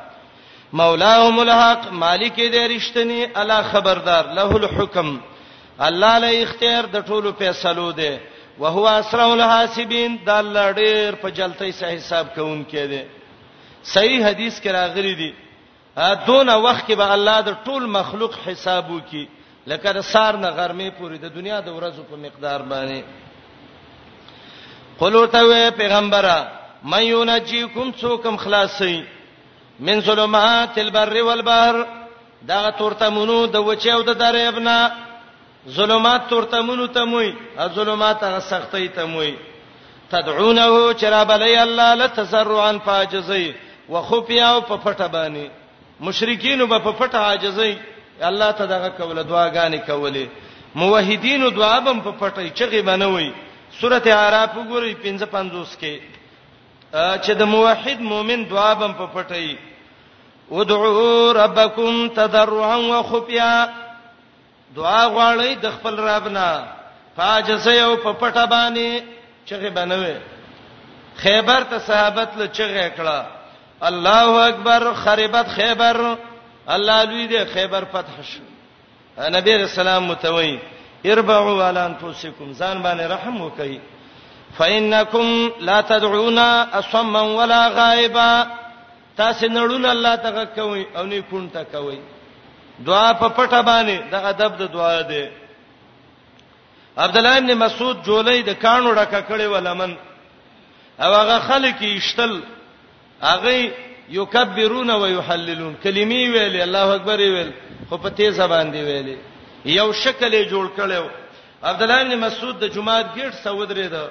مولاهم الحق مالک دې رښتنی الا خبردار له الحكم الله له اختیار د ټولو فیصلو دی وهو اسرع الحاسبین د الله ډیر په جلتۍ سه حساب کوونکې دی صحیح حدیث کې راغلی دی دونه وخت کې به الله د ټول مخلوق حساب وکي لکه د سار نه غرمې پورې د دنیا د ورځو په مقدار باندې قلو ته وې پیغمبره مې یو نجیکم څوکم خلاصي من ظلمات البر والبحر دا تورته مونو د وچه او د درېبنا ظلمات تورتمونو ته موي او ظلمات هغه سختي ته موي تدعونه چرابلی الله لتزرعا فاجزي وخفيا او په پټه باندې مشرکین په پټه عاجزي الله ته دغه کوله دعاګانې کولې موحدین دعا بم په پټه چغي بنوي سورته اعراف وګورئ 55 کې چې د موحد مؤمن دعا بم په پټه ای ادعوا ربکم تضرعا وخفیا دعا غواړی د خپل رب نه پاجز یو په پټه باندې چغه بنوي خیبر ته صحابت له چغه کړه الله اکبر خربت خیبر الله لوی دې خیبر فتح شو نبی رسول الله متوي اربعوا على انفسكم ځان باندې رحم وکړئ فإنكم لا تدعون أصما ولا غائبا تاسو نه ړونه الله ته غږ کوئ او نه کون ته کوئ دعا په پټه باندې د ادب د دعا ده عبد الله ابن مسعود جولې د کانو ډکه کړې ولمن او هغه خلک یشتل هغه یکبرون و یحللون کلمې ویلې الله اکبر ویل خو په تیزه باندې ویلې یو شکل جوړ کړو عبد الله ابن مسعود د جمعه ګټ سودرې ده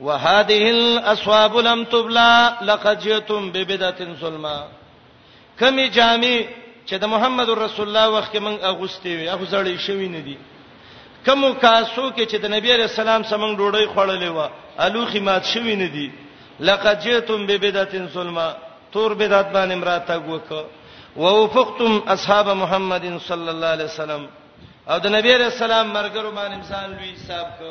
وهذه الاصواب لم تبلا لقد جئتم ببدعه ظلما کمی جامع چې د محمد رسول الله وخت کې موږ اغوستي وي هغه زړې شوی نه دي کوم کاسو کې چې د نبی عليه السلام سره موږ ډوډۍ خوړلې و الوخي مات شوی نه دي لقد جئتم ببدعه ظلما تور بدعت باندې مراته وکړه ووفقتم اصحاب محمد صلی الله علیه وسلم او د نبی عليه السلام مرګرو باندې انسان لوی حساب کو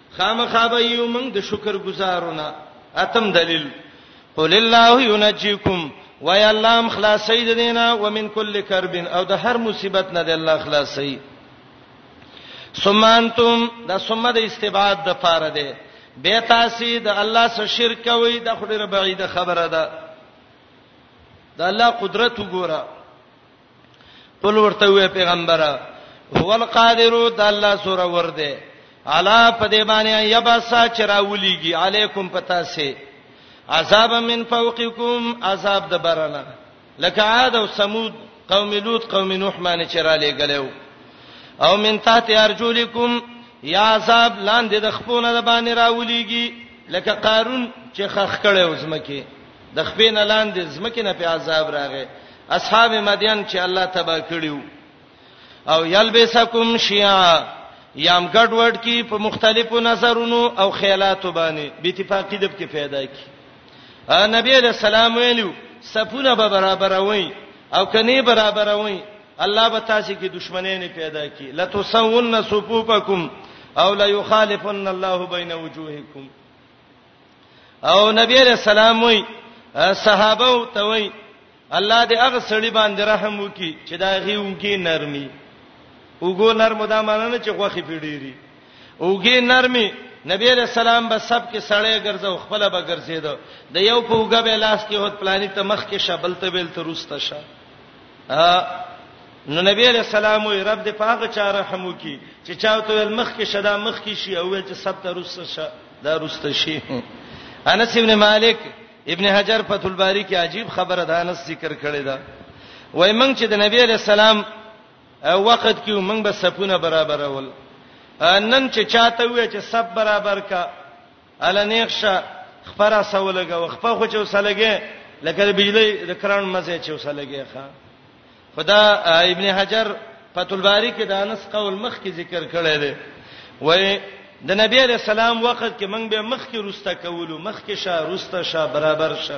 خامخا به یو موږ د شکر گزارونه اتم دلیل قل الله ينجيكم وای الله هم خلاصي د دینه ومن کل کرب او د هر مصیبت نه د الله خلاصي ثم انتم دا ثم د استبعاد د پاره ده به تاسو د الله سره شرک کوي د خډره بعیده خبره ده د الله قدرت وګوره قل ورته وې پیغمبره هو القادر د الله سره ور دي الا په دې باندې یبسا چراولیږي علیکم پتا سي عذاب من فوقکم عذاب د برنا لکه عاد او ثمود قوم لوط قوم نوح باندې چرالې غلو او من تحت ارجلکم یا عذاب لاندې د خپونه د باندې راولېږي لکه قارون چې خخ کړي وزمکه د خپینه لاندې زمکه نه په عذاب راغی اصحاب مدین چې الله تبا کړیو او یلبسکم شیعا یام ګډوډ کی په مختلفو نظرونو او خیالاتو باندې به اتفاقی دب کې پیدا کی نبی علیہ السلام ویلو سپونه به برابروي او کني برابروي الله به تاسو کې دښمنې نه پیدا کی لتسون صفوفکم او لا یخالفن الله بین وجوهکم او نبی علیہ السلام وی صحابه او ته وی الله دې هغه سړي باندې رحم وکي چې دا غي وګي نرمي وګو نرم دا معنی چې غوخي پیډيري وګي نرمي نبی علیہ السلام به سب کې سړې ګرځاو خپل به ګرځیدو د یو په وګه به لاس کې هوت پلاني ته مخ کې شبل ته بیل ته روسته شه نو نبی علیہ السلام وی رب دې پاغه چا رحم وکي چې چاوته مخ کې شدا مخ کې شي او چې سب ته روسته شه دا رست شي انس ابن مالک ابن حجر فتح الباری کې عجیب خبره ده انس ذکر کړی دا وای مونږ چې د نبی علی السلام وخت کې مونږ به سپونه برابرول نن چې چاته وې چې سب برابر کا النیخشه خبره سولګه وخپه خو چې وسلګه لکه بجلی د کران مزه چې وسلګه ښا خدا ابن حجر فتح الباری کې د انس قول مخ کې ذکر کړی دی وای د نبی علی السلام وخت کې موږ به مخ کې روسته کولو مخ کې شا روسته شا برابر شا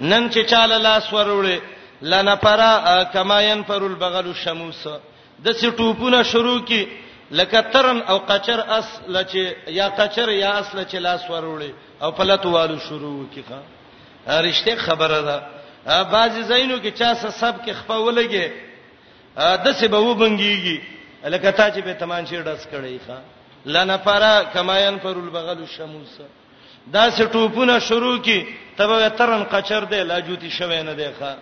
نن چې چاله لاس وروړي لنا پرا کما ينفر البغل الشموس د څه ټوپونه شروع کی لکه ترن او قچر اس لچ یا قچر یا اس لچ لاس وروړي او پلتوالو شروع کیخه رښتیا خبره ده بعضی زینو کې چا څه سب کې خپه ولګي د څه به وبنګيږي لکه تا چې به تمانچې ډس کړی ښا لنا پارا کماین پر البغل الشموس دا څه ټوپونه شروع کی تبه ترن قچر دی لا جوتی شوی نه دی ښا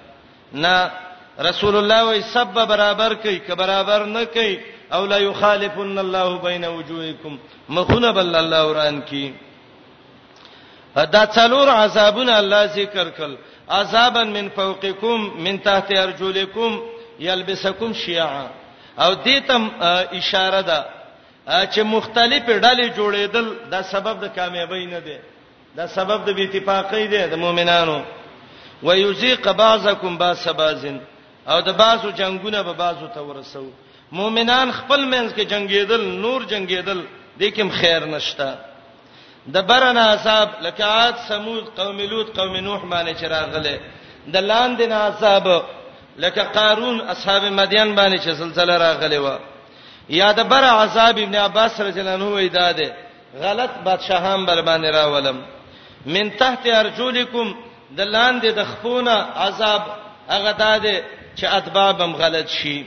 نه رسول الله وای سب برابر کوي که برابر نه کوي او لا یخالفن الله بین وجوهکم مخونه بل الله وران کی دا څلور عذابونه الله ذکر کړل عذابا من فوقکم من تحت ارجلکم یلبسکم شیعا او دې تم اشاره ده چې مختلف ډلې جوړېدل دا سبب د کامیابی نه دی دا سبب د بی اتفاقی دی د مؤمنانو ويذيق بعضکم باس بازن او د بازو جنگونه به بازو ته ورسو مؤمنان خپل منځ کې جنگیدل نور جنگیدل دې کوم خیر نشته د برنا عذاب لکه عاد سمود قوم لوط قوم نوح باندې چراغله د لاندې نه عذاب لکه قارون اصحاب مدین باندې چې زلزلہ راغلی و یا د بر عذاب ابن عباس رضی الله عنه وی داده غلط بادشاہان بر باندې راولم من تحت ارجلکم د لاندې د خپونه عذاب هغه داده چې اتبابم غلط شي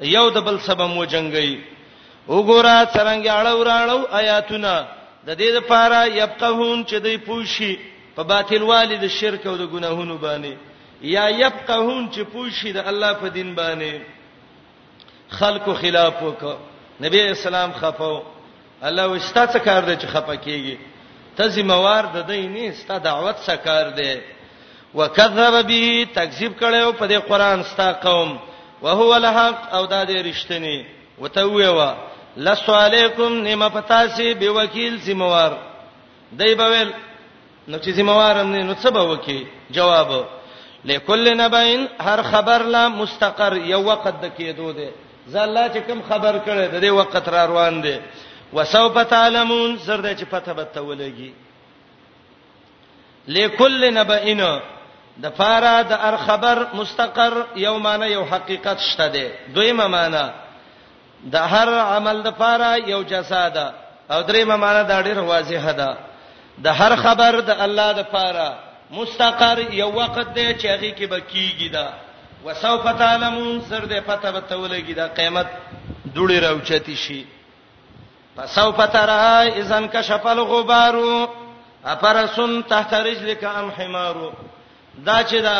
یو د بل سبب مو جنگي وګوره څنګه اړه وراړو آیاتونه د دې لپاره یبقهون چې دوی پوښي په باطل والي د شرک او د ګناهونو باندې یا یبقهون چې پوښي د الله په دین باندې خلکو خلاف وکړه نبی اسلام خفاو الله وستا څه کار دی چې خپه کیږي ته ذمہ وار د دې نه ستا دعوت څه کار دی وکذب به تکذیب کړو په دې قران ستا قوم وهو الحق او دا دې رښتینی وته ویوا لسو علیکم نیمه پتاسی به وکیل ذمہ وار دی بویل نو چې ذمہ وارم نه نو څه به وکي جواب لکل نبین هر خبر لا مستقر یو وخت د کېدو دی زله چې کوم خبر کړي د دې وخت را روان دی وسوف تعلمون زر د چې پته به تولېږي لکل نبین د فارا د هر خبر مستقر یو معنی یو حقیقت شته دی دویمه معنی د هر عمل د پاره یو جزا ده او درې معنی دا ډیره واضحه ده د هر خبر د الله د پاره مستقر یو وخت دی چې هغه کې بکیږي دا وسوف تعلمون سر دې پته به تولګي دا قیامت دوړي راوچتی شي فسوف ترى اذا انكشف الغبار افرس تحت رجلك ام حمار دا چې دا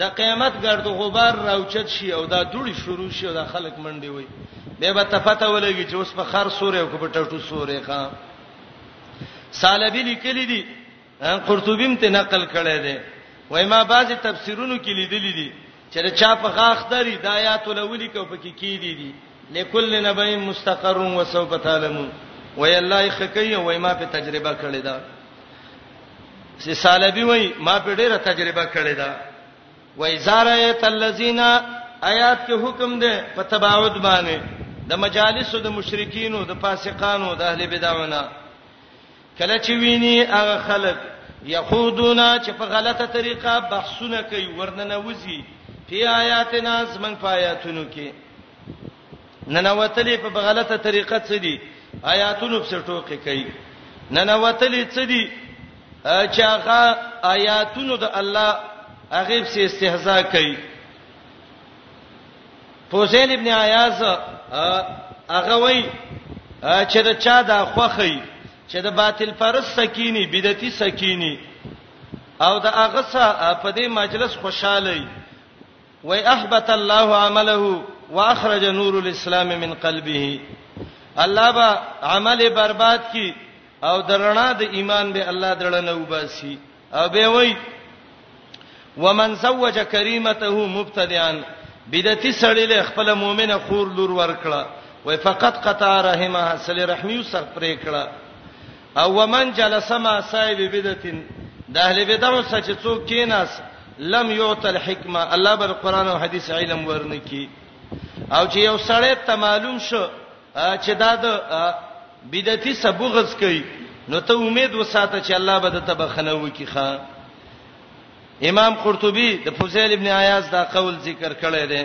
د قیامت ګرد غبار راوچت شي او دا دوړي شروع شي او دا خلک منډي وي به به تفته ولګي چې اوس په خر سورې او په ټټو سورې ښا سالبی لیکلی دي قرطبیم ته نقل کړی دی وای ما بعضی تفسیرونو کې لیدلی دي چې دا چا په غاخ دري د آیات الاولی کو پکې کې دي دي لکل نبی مستقر و سوف تعلمون وای الله خکې وای ما په تجربه کړی دا سي سالبي وای ما په ډیره تجربه کړې ده وای زارایت الذین آیات کې حکم ده په تباعد باندې د مجالسو د مشرکینو د فاسقانو د اهل بدعونه کله چې ویني هغه خلک یخودونا چې په غلطه طریقه بحثونه کوي ورننه وځي په آیاتنا زمنګ پایاتونو کې ننوتلې په غلطه طریقه څه دي آیاتونو په ټوکې کوي ننوتلې څه دي چې هغه آیاتونو د الله هغه په استهزاء کوي فوزیل ابن عیاض هغه وای چې دا چا دا خوخی چې د باطل پرس سکینی بدعتي سکینی او دا هغه په دې مجلس خوشاله وای احبط الله عمله واخرج نور الاسلام من قلبه الله با عمل برباد کی او درنا د ایمان به الله دړنه وباسي او به وای ومن زوج کریمته مبتدعا بدعتي سړی له خپل مؤمنه خور لور ورکړه وای فقط قطع رحمه سلی رحمی سر پرې کړه او ومن جلس مع صاحب بدعت د اهل بدعو سره چې څوک کیناس لم یعت الحکمه الله بر قران او حدیث علم ورنکی او چې یو سړی ته معلوم شو چې دا د بدعتي سبغز کوي نو ته امید وساته چې الله به د تبخنه وکي ښا امام قرطبي د فضیل ابن عیاض دا قول ذکر کړی دی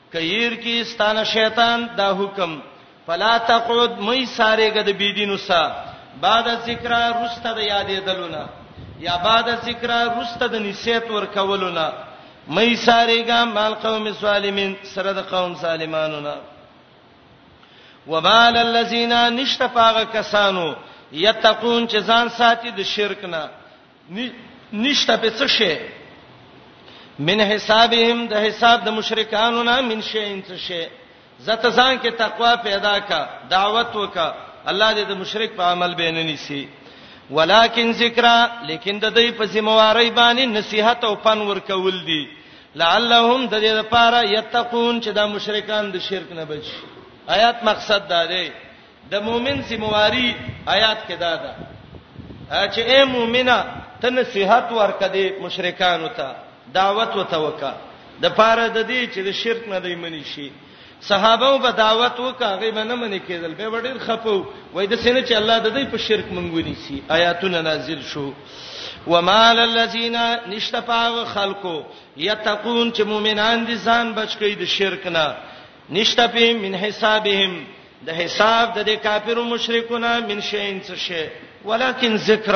که ير کی ستانه شیطان دا حکم فلا تقعد مې سارېګه د بيدینو سا بعد ذکر رسته د یادې دلونه یا بعد ذکر رسته د نسیت ور کولونه مې سارېګه مال قوم سالمین سره د قوم سالمانو نه وبال الذين نشتفاغ کسانو یتقون چې ځان ساتي د شرک نه نشته په څه شي من حسابهم د حساب د مشرکانو نه من شي ان څه شي زته ځان کې تقوا پیدا کا دعوت وکا الله دې د مشرک په عمل به نه نيسي ولکن ذکر لیکن د دې په ذمہواری باندې نصيحت او پن ورکول دي لعلهم د دې لپاره یتقون چې دا مشرکان د شرک نه بچي آیات مقصد دا دی د مؤمن ذمہواری آیات کې دا ده چې اے مؤمنه ته نصيحت ورکړه دې مشرکانو ته دعوت وته وکړه د پاره د دې چې د شرک نه دی منی شي صحابه به دعوت وکړه غي باندې منی کېدل به ډېر خپو وای د سینې چې الله د دې په شرک منګونی سي آیاتونه نازل شو ومال الذين نشتفاغ خلقو یتقون چې مؤمنان دي ځان بچ کړي د شرک نه نشته په من حسابهم د حساب د دې کافرو مشرکونه من شین څه شي ولکن ذکر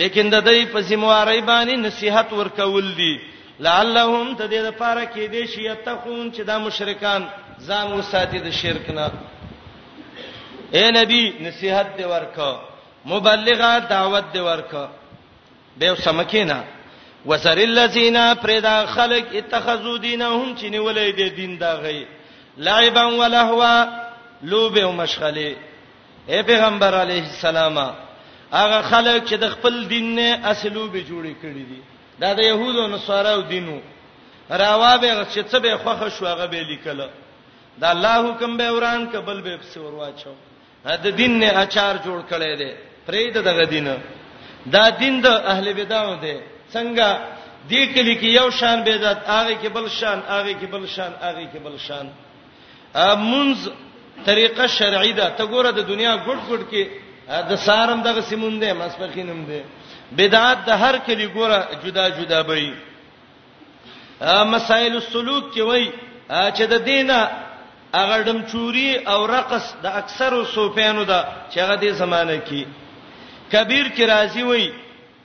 لیکن د دې په ذمہواری باندې نصيحت ورکول دي لعلهم د دې لپاره کې دې شي یتقون چې دا مشرکان ځان وساتي د شرک نه اے نبی نصيحت دی ورکو مبلغه دعوت دی ورکو به سمکینا وزر الذین پردا خلق اتخذو دینهم چې نیولې دې دین دا غي لعبا ولهوا لوبه او مشغله اے پیغمبر علیه السلام هغه خلک چې د خپل دین نه اصلو به جوړی کړی دي دا د يهودو نصاراو دینو راوابه چې څه به خوخه شو هغه به لیکل دا الله حکم به وران کبل به په ور واچو د دین نه اچار جوړ کړي دي پرې د دغه دین دا دین د اهل بدعو دی څنګه دې کلی کې یو شان بدعت هغه کې بل شان هغه کې بل شان هغه کې بل شان منز طریقه شرعی ده ته ګوره د دنیا ګډ ګډ کې د سارم دغه سیمون دی مسپخینم دی بدعت د هر کلی ګوره جدا جدا بې مسائل السلوک کې وای چې د دینه هغه دم چوری او رقص د اکثرو صوفیانو ده چې هغه د زمانه کې کبیر کې راضی وای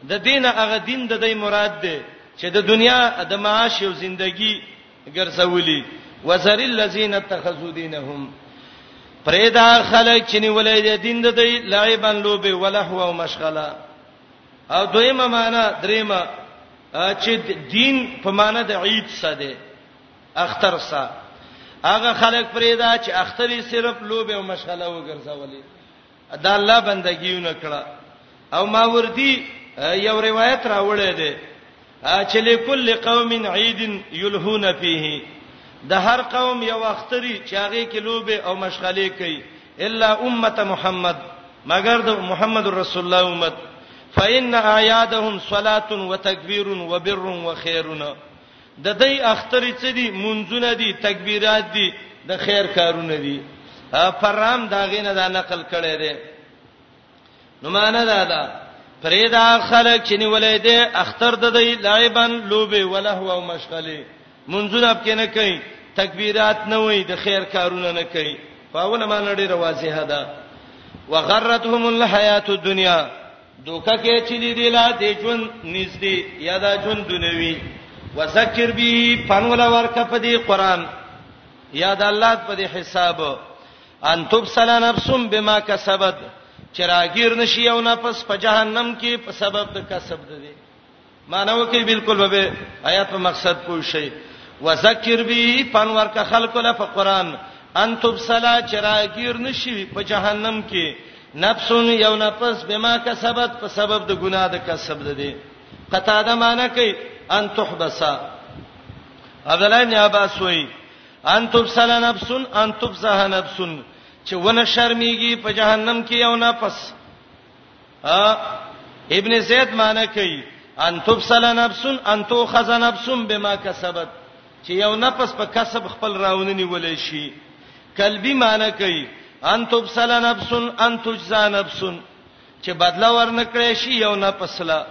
د دینه هغه دین د دې مراد ده چې د دنیا د معاش او ژوندۍ ګرځولي وزر الذين اتخذوا دينهم پرېدا خلک چې نیولې دین د دې لایبن لوبه ولهو او مشغله او دویمه معنا دریمه چې دین په معنا د عید څه دی اختر څه هغه خلک پرېدا چې اخترې صرف لوبه او مشغله وګرځولې دا الله بندګیونه کړه او ما وردی یو روایت راوړی دی چې لكل قوم عيد يلهون فيه د هر قوم یو اختری چې هغه کې لوبه او مشغله کوي الا امه محمد مگر د محمد رسول الله امت فإن اعيادهم صلاة وتكبير وبر وخير د دې اختری څه دي منځونه دي تکبیرات دي د خیر کارونه دي فرام داغینه دا نقل کړي دي نو معنا دا ده پرېدا خلک چې نیولې دي اختر د دی لعبن لوبه ولهو او مشغله منځونه پکې نه کوي تکبیرات نه وي د خیر کارونه نه کوي په اوله معنی ډیره واضحه ده وغرتهم الحیات الدنیا دوکه کې چې دی دی لا د ژوند نږدې یا د ژوند دنیوي وذکر به پنول ورکه په دې قران یاد الله په دې حساب ان تبصل نفس بما کسبت چراغیر نشي او نفس په جهنم کې په سبب د کسب ده دي مانو کې بالکل به آیات په مقصد پوه شي وذکر به پنور کا خلق له په قران ان تبصل چراغیر نشي په جهنم کې نفس یو نفس بما کسبت په سبب د ګناه د کسب ده دي قطاده معنی کوي ان تحبسا عبد الله بن عباس وایي ان تبصل نفس ان تبصه نفس چې ونه شرمېږي په جهنم کې یو نفس ا ابن زید معنی کوي ان تبصل نفس ان تؤخذ نفس بما کسبت چې یو نفس په کسب خپل راونه نیولې شي قلبي معنی کوي ان تبصل نفس ان تجزا نفس چې بدلا ورنکړې شي یو نفس لا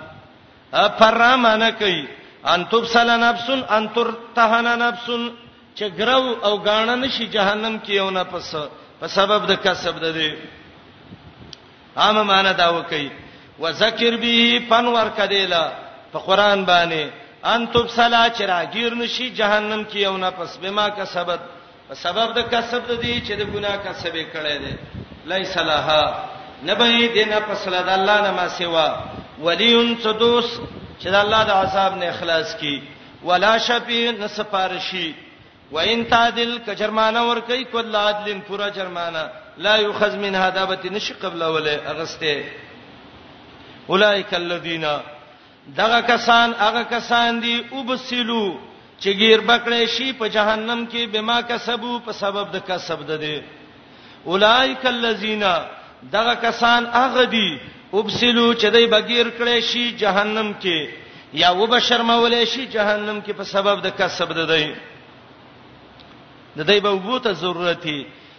فرا معنی کوي ان تبصل نفس ان ترتهن نفس چې ګرو او غاڼه نشي جهنم کې یو نه پس په سبب د کسب ده دي عام معنی دا وکي وذکر به پنور کدیلا په قران باندې ان تبصل چې راګیر نشي جهنم کې یو نه پس بما کسبت په سبب د کسب د دې چې د ګناه کسب یې کړی دی لیس لها نبی دینه پسله د الله نه ما سیوا ولیون صدوس چې د الله د عذاب نه اخلاص کی ولا شفیع نسفارشی وان تعدل کجرمانه ور کوي کول عدل پورا جرمانه لا یخذ من هدابت نش قبل ولا اغسته اولئک الذین دغه کسان هغه کسان دي وبسلو چې غیر بکړې شي په جهنم کې بما کسبو په سبب د کسب ده دي اولایک الذین دغه کسان هغه دي وبسلو چې دای بغیر کړې شي جهنم کې یا وبشرمولې شي جهنم کې په سبب د کسب ده دي د دای به وبوته ضرورتي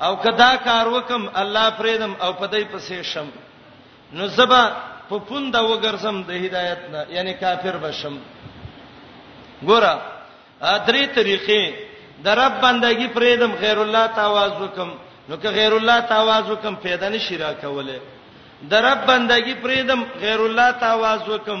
او کدا کار وکم الله فریدم او پدای پسې شم نو زبا په پوند وګرځم د هدایت نه یعنی کافر بشم ګوره درې طریقې د رب بندگی فریدم غیر الله تواز وکم نو که غیر الله تواز وکم پیدا نشی را کوله د رب بندگی فریدم غیر الله تواز وکم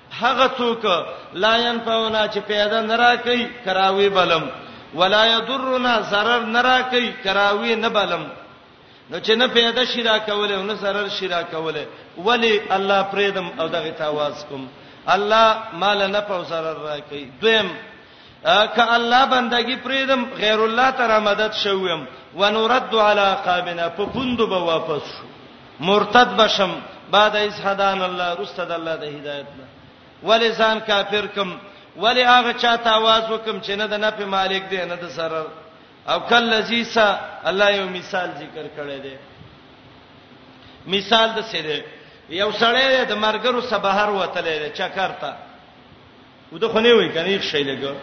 هغه څوک لا ينفعنا چې پیدا نه راکي کراوي بلم ولا يضرنا zarar نه راکي کراوي نه بلم نو چې نه پیدا شي را کوله او نه zarar شي را کوله ولی الله پریدم او دغه تاواز کوم الله مال نه په zarar راکي دویم ک الله بندگی پریدم غیر الله تر مدد شوم ونرد علی قابنا په پوند به واپس شو مرتد بشم بعد از هدان الله رسته د الله د هدایت نه ولی ځان کافر کم ولی هغه چاته आवाज وکم چې نه د نفع مالک دی نه د سرر او کل لذیسا الله یو مثال ذکر کړی دی مثال د څه دی یو سړی د مرګرو سره بهر وتل دی چکرتا وده خنه وای کنه یو شی لګو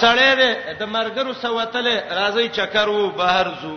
سړی د مرګرو سره وتل راځي چکر وو بهر زو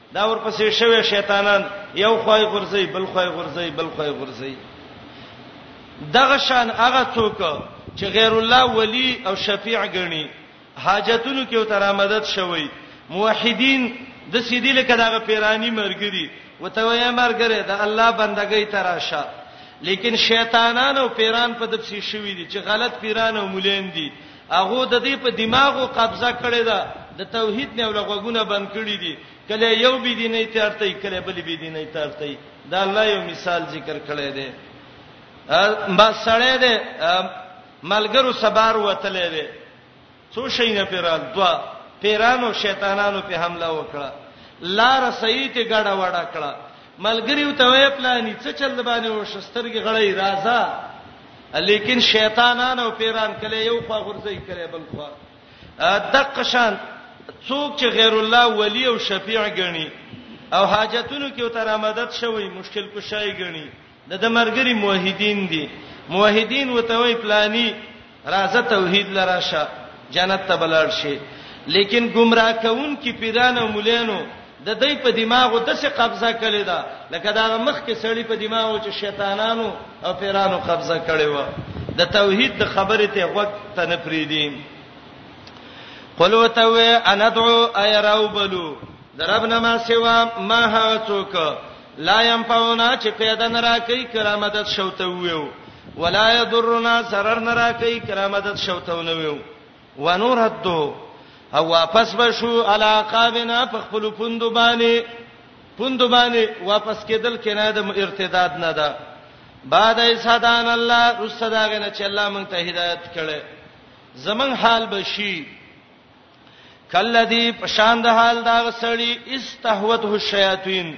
دا ورپسې شوی شیطانان یو خوای غورځي بل خوای غورځي بل خوای غورځي دغه شان هغه څوک چې غیر الله ولی او شفیع ګڼي حاجتونو کې وتر مدد شوی موحدین د سیدی لکه دغه پیرانی مرګری وته وای مرګره د الله بندګۍ تراشه لیکن شیطانان او پیران په دپسی شوی دي چې غلط پیران او مولین دي هغو د دې په دماغو قبضه کړې ده د توحید نه ولغوونه بند کړی دي کله یو بی دیني تارته کله بل بی دیني تارته دا الله یو مثال ذکر کړی دی ما سړی دی ملګرو سبار وتلې دی څو شینه پیران دوا پیرانو شیطانانو په حمله وکړه لار سید ګډه وډه کړه ملګری ته وې پلاني څه چل باندې وشسترګي غړې راځه لیکن شیطانان او پیران کله یو خوا غورځي کله بل خوا دقه شان څوک چې غیر الله ولی او شفیع ګڼي او حاجتونو کې تر امدد شوی مشکل کشای ګڼي د د مرګري موحدین دي موحدین وتوي پلاني راځه توحید لراشه جنت ته بلار شي لیکن گمراه کون کی پیران او مولانو د دوی په دماغو داسې قبضه کړې ده لکه د هغه مخکې سړي په دماغو چې شیطانانو او پیرانو قبضه کړې وه. د توحید د خبرې ته غوږ ته نه پرېږدي. قل ورته ووایه، اندعو آیا راوبلو د رب نه ما سوا ما هغه څوک لا ينفعنا چې پیدا نه راکوي کله مدد شوته ویو ولا يضرنا ضرر نه راکوي کله مدد شوته ونویو ونرد او واپس بشو علی عقابنا په خپل پوندو باندې پوندو باندې واپس کېدل کنه د ارتداد نه ده بعد ایسادان الله رسداغه نه چې الله مونږ ته هدایت کړي زمون حال بشي کلذي پشان د حال دا سړی استهوته الشیاطین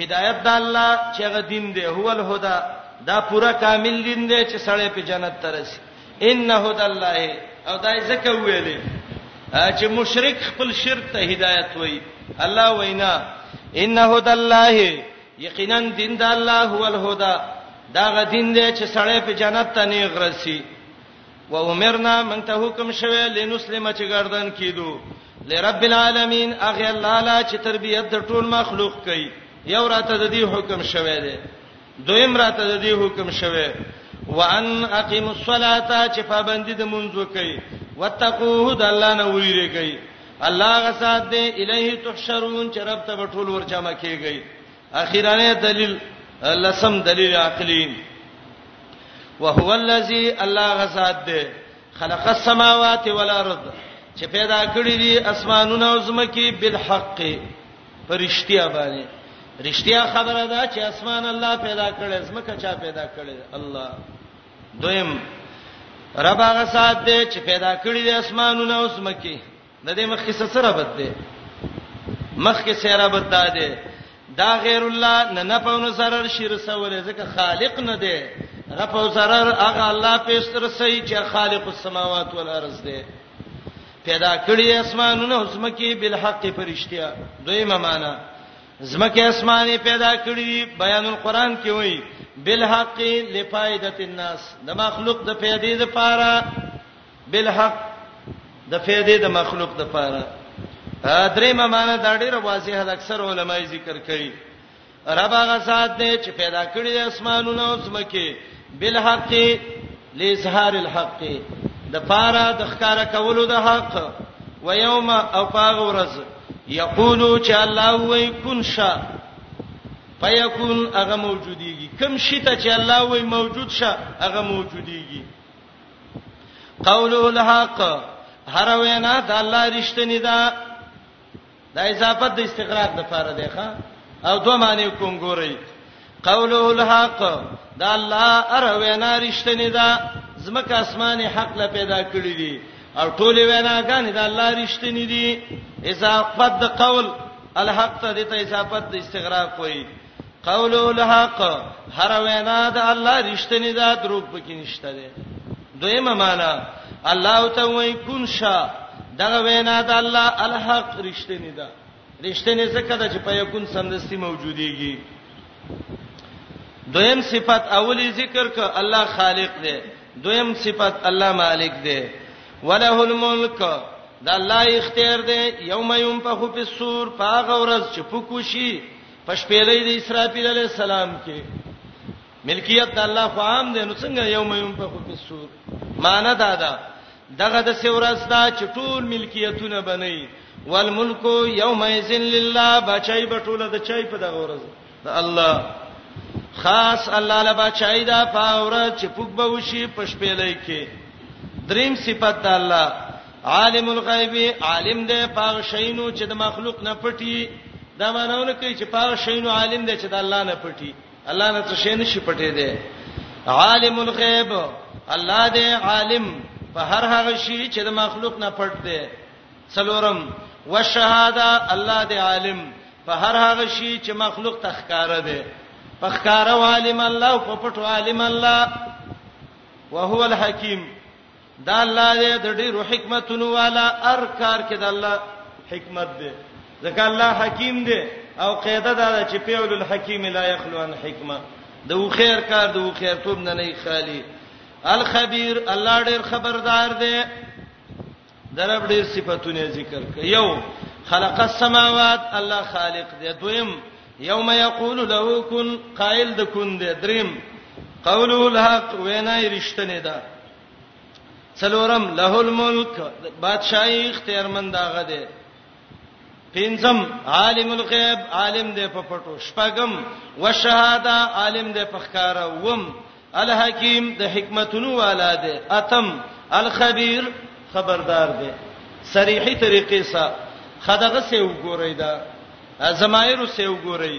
هدایت د الله چې هغه دین دی هو الهدى دا پورا کامل دین دی چې سړی په جنت ترسي ان هدى الله او دای زکه ویلې چې مشرک خپل شرک ته هدایت وای الله وینا ان هدى الله یقینا دین د الله هو الهدى دا غ دین دی چې سړی په جنت ته نه غرسي و امرنا من ته حکم شوه لنسلم چې گردن کیدو لرب العالمین اغه الله لا چې تربیت د ټول مخلوق کوي یو راته د دې حکم شوه دی دویم راته د دې حکم شوه وان اقیم الصلاه چې پابندی د منځ کوي وتقوه د الله نه ویری کوي الله غسات دې الیه تحشرون چې رب ته ټول ورجمع کیږي اخیرانه دلیل لسم دلیل عقلی وهو الذی الله غزاد ده خلق السماوات والارض چې پیدا کړی دي اسمانونه او زمکي بالحق پرشتیا باندې رشتیا خبره ده چې اسمان الله پیدا کړي زمکه چا پیدا کړي الله دویم رب هغه سات دی چې پیدا کړی دي اسمانونه او زمکي د دې مخکې څه سره بد دی مخکې سره بد دا دی دا غیر الله نه نه په نو zarar شي رسول ځکه خالق نه دی هغه په zarar هغه الله پېښ تر سي چې خالق السماوات والارض دی پیدا کړی اسمانونه او زمکه بل حق پرشتیا دویمه معنا زمکه اسمانه پیدا کړی بیان القرآن کې وایي بل حق لفائدت الناس د مخلوق د پیدې لپاره بالحق د فیدې د مخلوق د پاره درې معنی دا ډیره واضحه ده اکثر علما یې ذکر کوي رب هغه ذات دی چې پیدا کړی د اسمانونو او زمکه بالحق لازهار الحق د پاره د ښکارا کولو د حق و یوم او پاغ ورځ یقولو چې الله وای کن شا فیکون هغه موجودیږي کم شي ته چې الله وای موجود شا هغه موجودیږي قوله الحق هر وینا د الله رښتینی ده د اضافت د استغراق د فاره ده ښا او دوه معنی کوم ګورئ قوله الحق دا الله ار وینا رښتینی ده زمکه اسمان حق له پیدا کړی دي او ټول ویناګان د الله رښتینی دي اضافت د قول الحق ته د اضافت د استغراق وایي قول الحق هر وینا د الله رښتینی ده دروغ پکې نشته ده دویمه معنا الله ته وای کون شا دغه وینا د الله الحق رښتینی ده رښتینی څخه د چې په یکون سمدستي موجوديږي دویم صفت اولی ذکر ک الله خالق دی دویم صفت الله مالک دی وله الملک د الله اختیار دی یوم ينفخ فی الصور پاغه ورځ چې پکوشي په شپېلۍ د اسرافیل علی السلام کې ملکیت د الله خو عام دی نو څنګه یوم یوم په خو فسور معنا دا ده دغه د سورز دا چې ټول ملکیتونه بنئ والملک یوم یذن لله بچای بټوله د چای په دغه ورځ د الله خاص الله له بچای دا پاور چې پوک به وشي پښپېلې کې دریم صفت د الله عالم الغیب عالم دی پاغه شینو چې د مخلوق نه پټي دا مانونه کوي چې پاغه شینو عالم دی چې د الله نه پټي الله نه څه شین شي پټي دی عالم الغیب الله دی عالم په هر هغه شی چې د مخلوق نه پټ دی څلورم والشهاده الله دی عالم په هر هغه شی چې مخلوق تخکاره دی په ښکاره عالم الله او په پټو عالم الله وهو الحکیم دا الله دې د ډیرو حکمتونو والا ار کار کې د الله حکمت دې ځکه الله حکیم دې او قاعده دا چې پیول الحکیم لا یخلو عن حکمه د خیر کار د خیر توب نه نه خالی الخبیر الله ډیر خبردار دی درب ډیر صفاتونه ذکر کړي یو خلق السماوات الله خالق دی دویم یوم یقول له کن قائل د کن دی دریم قوله الحق وینا رښتنه ده څلورم له الملک بادشاہي اختیار مند هغه دی پنځم عالم الغیب عالم دی په پټو شپږم وشهاده عالم دی په ښکارا وم الحکیم د حکمتونو والا دی اتم الخبیر خبردار دی صریحي طریقې سره خدغه سه وګورئ دا زمایر سه وګورئ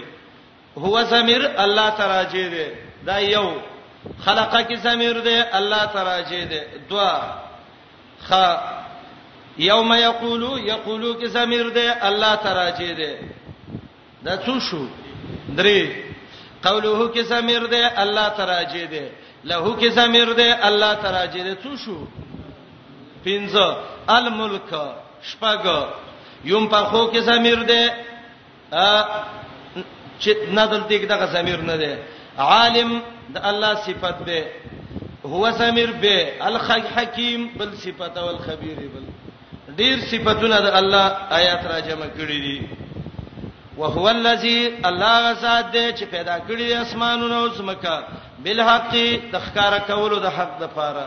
هو زمير الله تراجه ده دا یو خلقه کی زمير ده الله تراجه ده دوا خ یوم یقولو یقولو کی زمير ده الله تراجه ده دا څو شو درې قوله کی زمير ده الله تراجه ده له کی زمير ده الله تراجه ده څو شو پنځه الملک شپږ یم په خو کې زمير ده چې نزل دې دغه ضمیر نه دی عالم د الله صفت ده هو ضمیر به الحکیم بل صفت او الخبیر بل ډیر صفاتونه د الله آیات را جمع کړی دي وهو الذی الله غزاد دې چې پیدا کړی اسمانونه او زمکه بالحق د ښکارا کولو د حق د پاره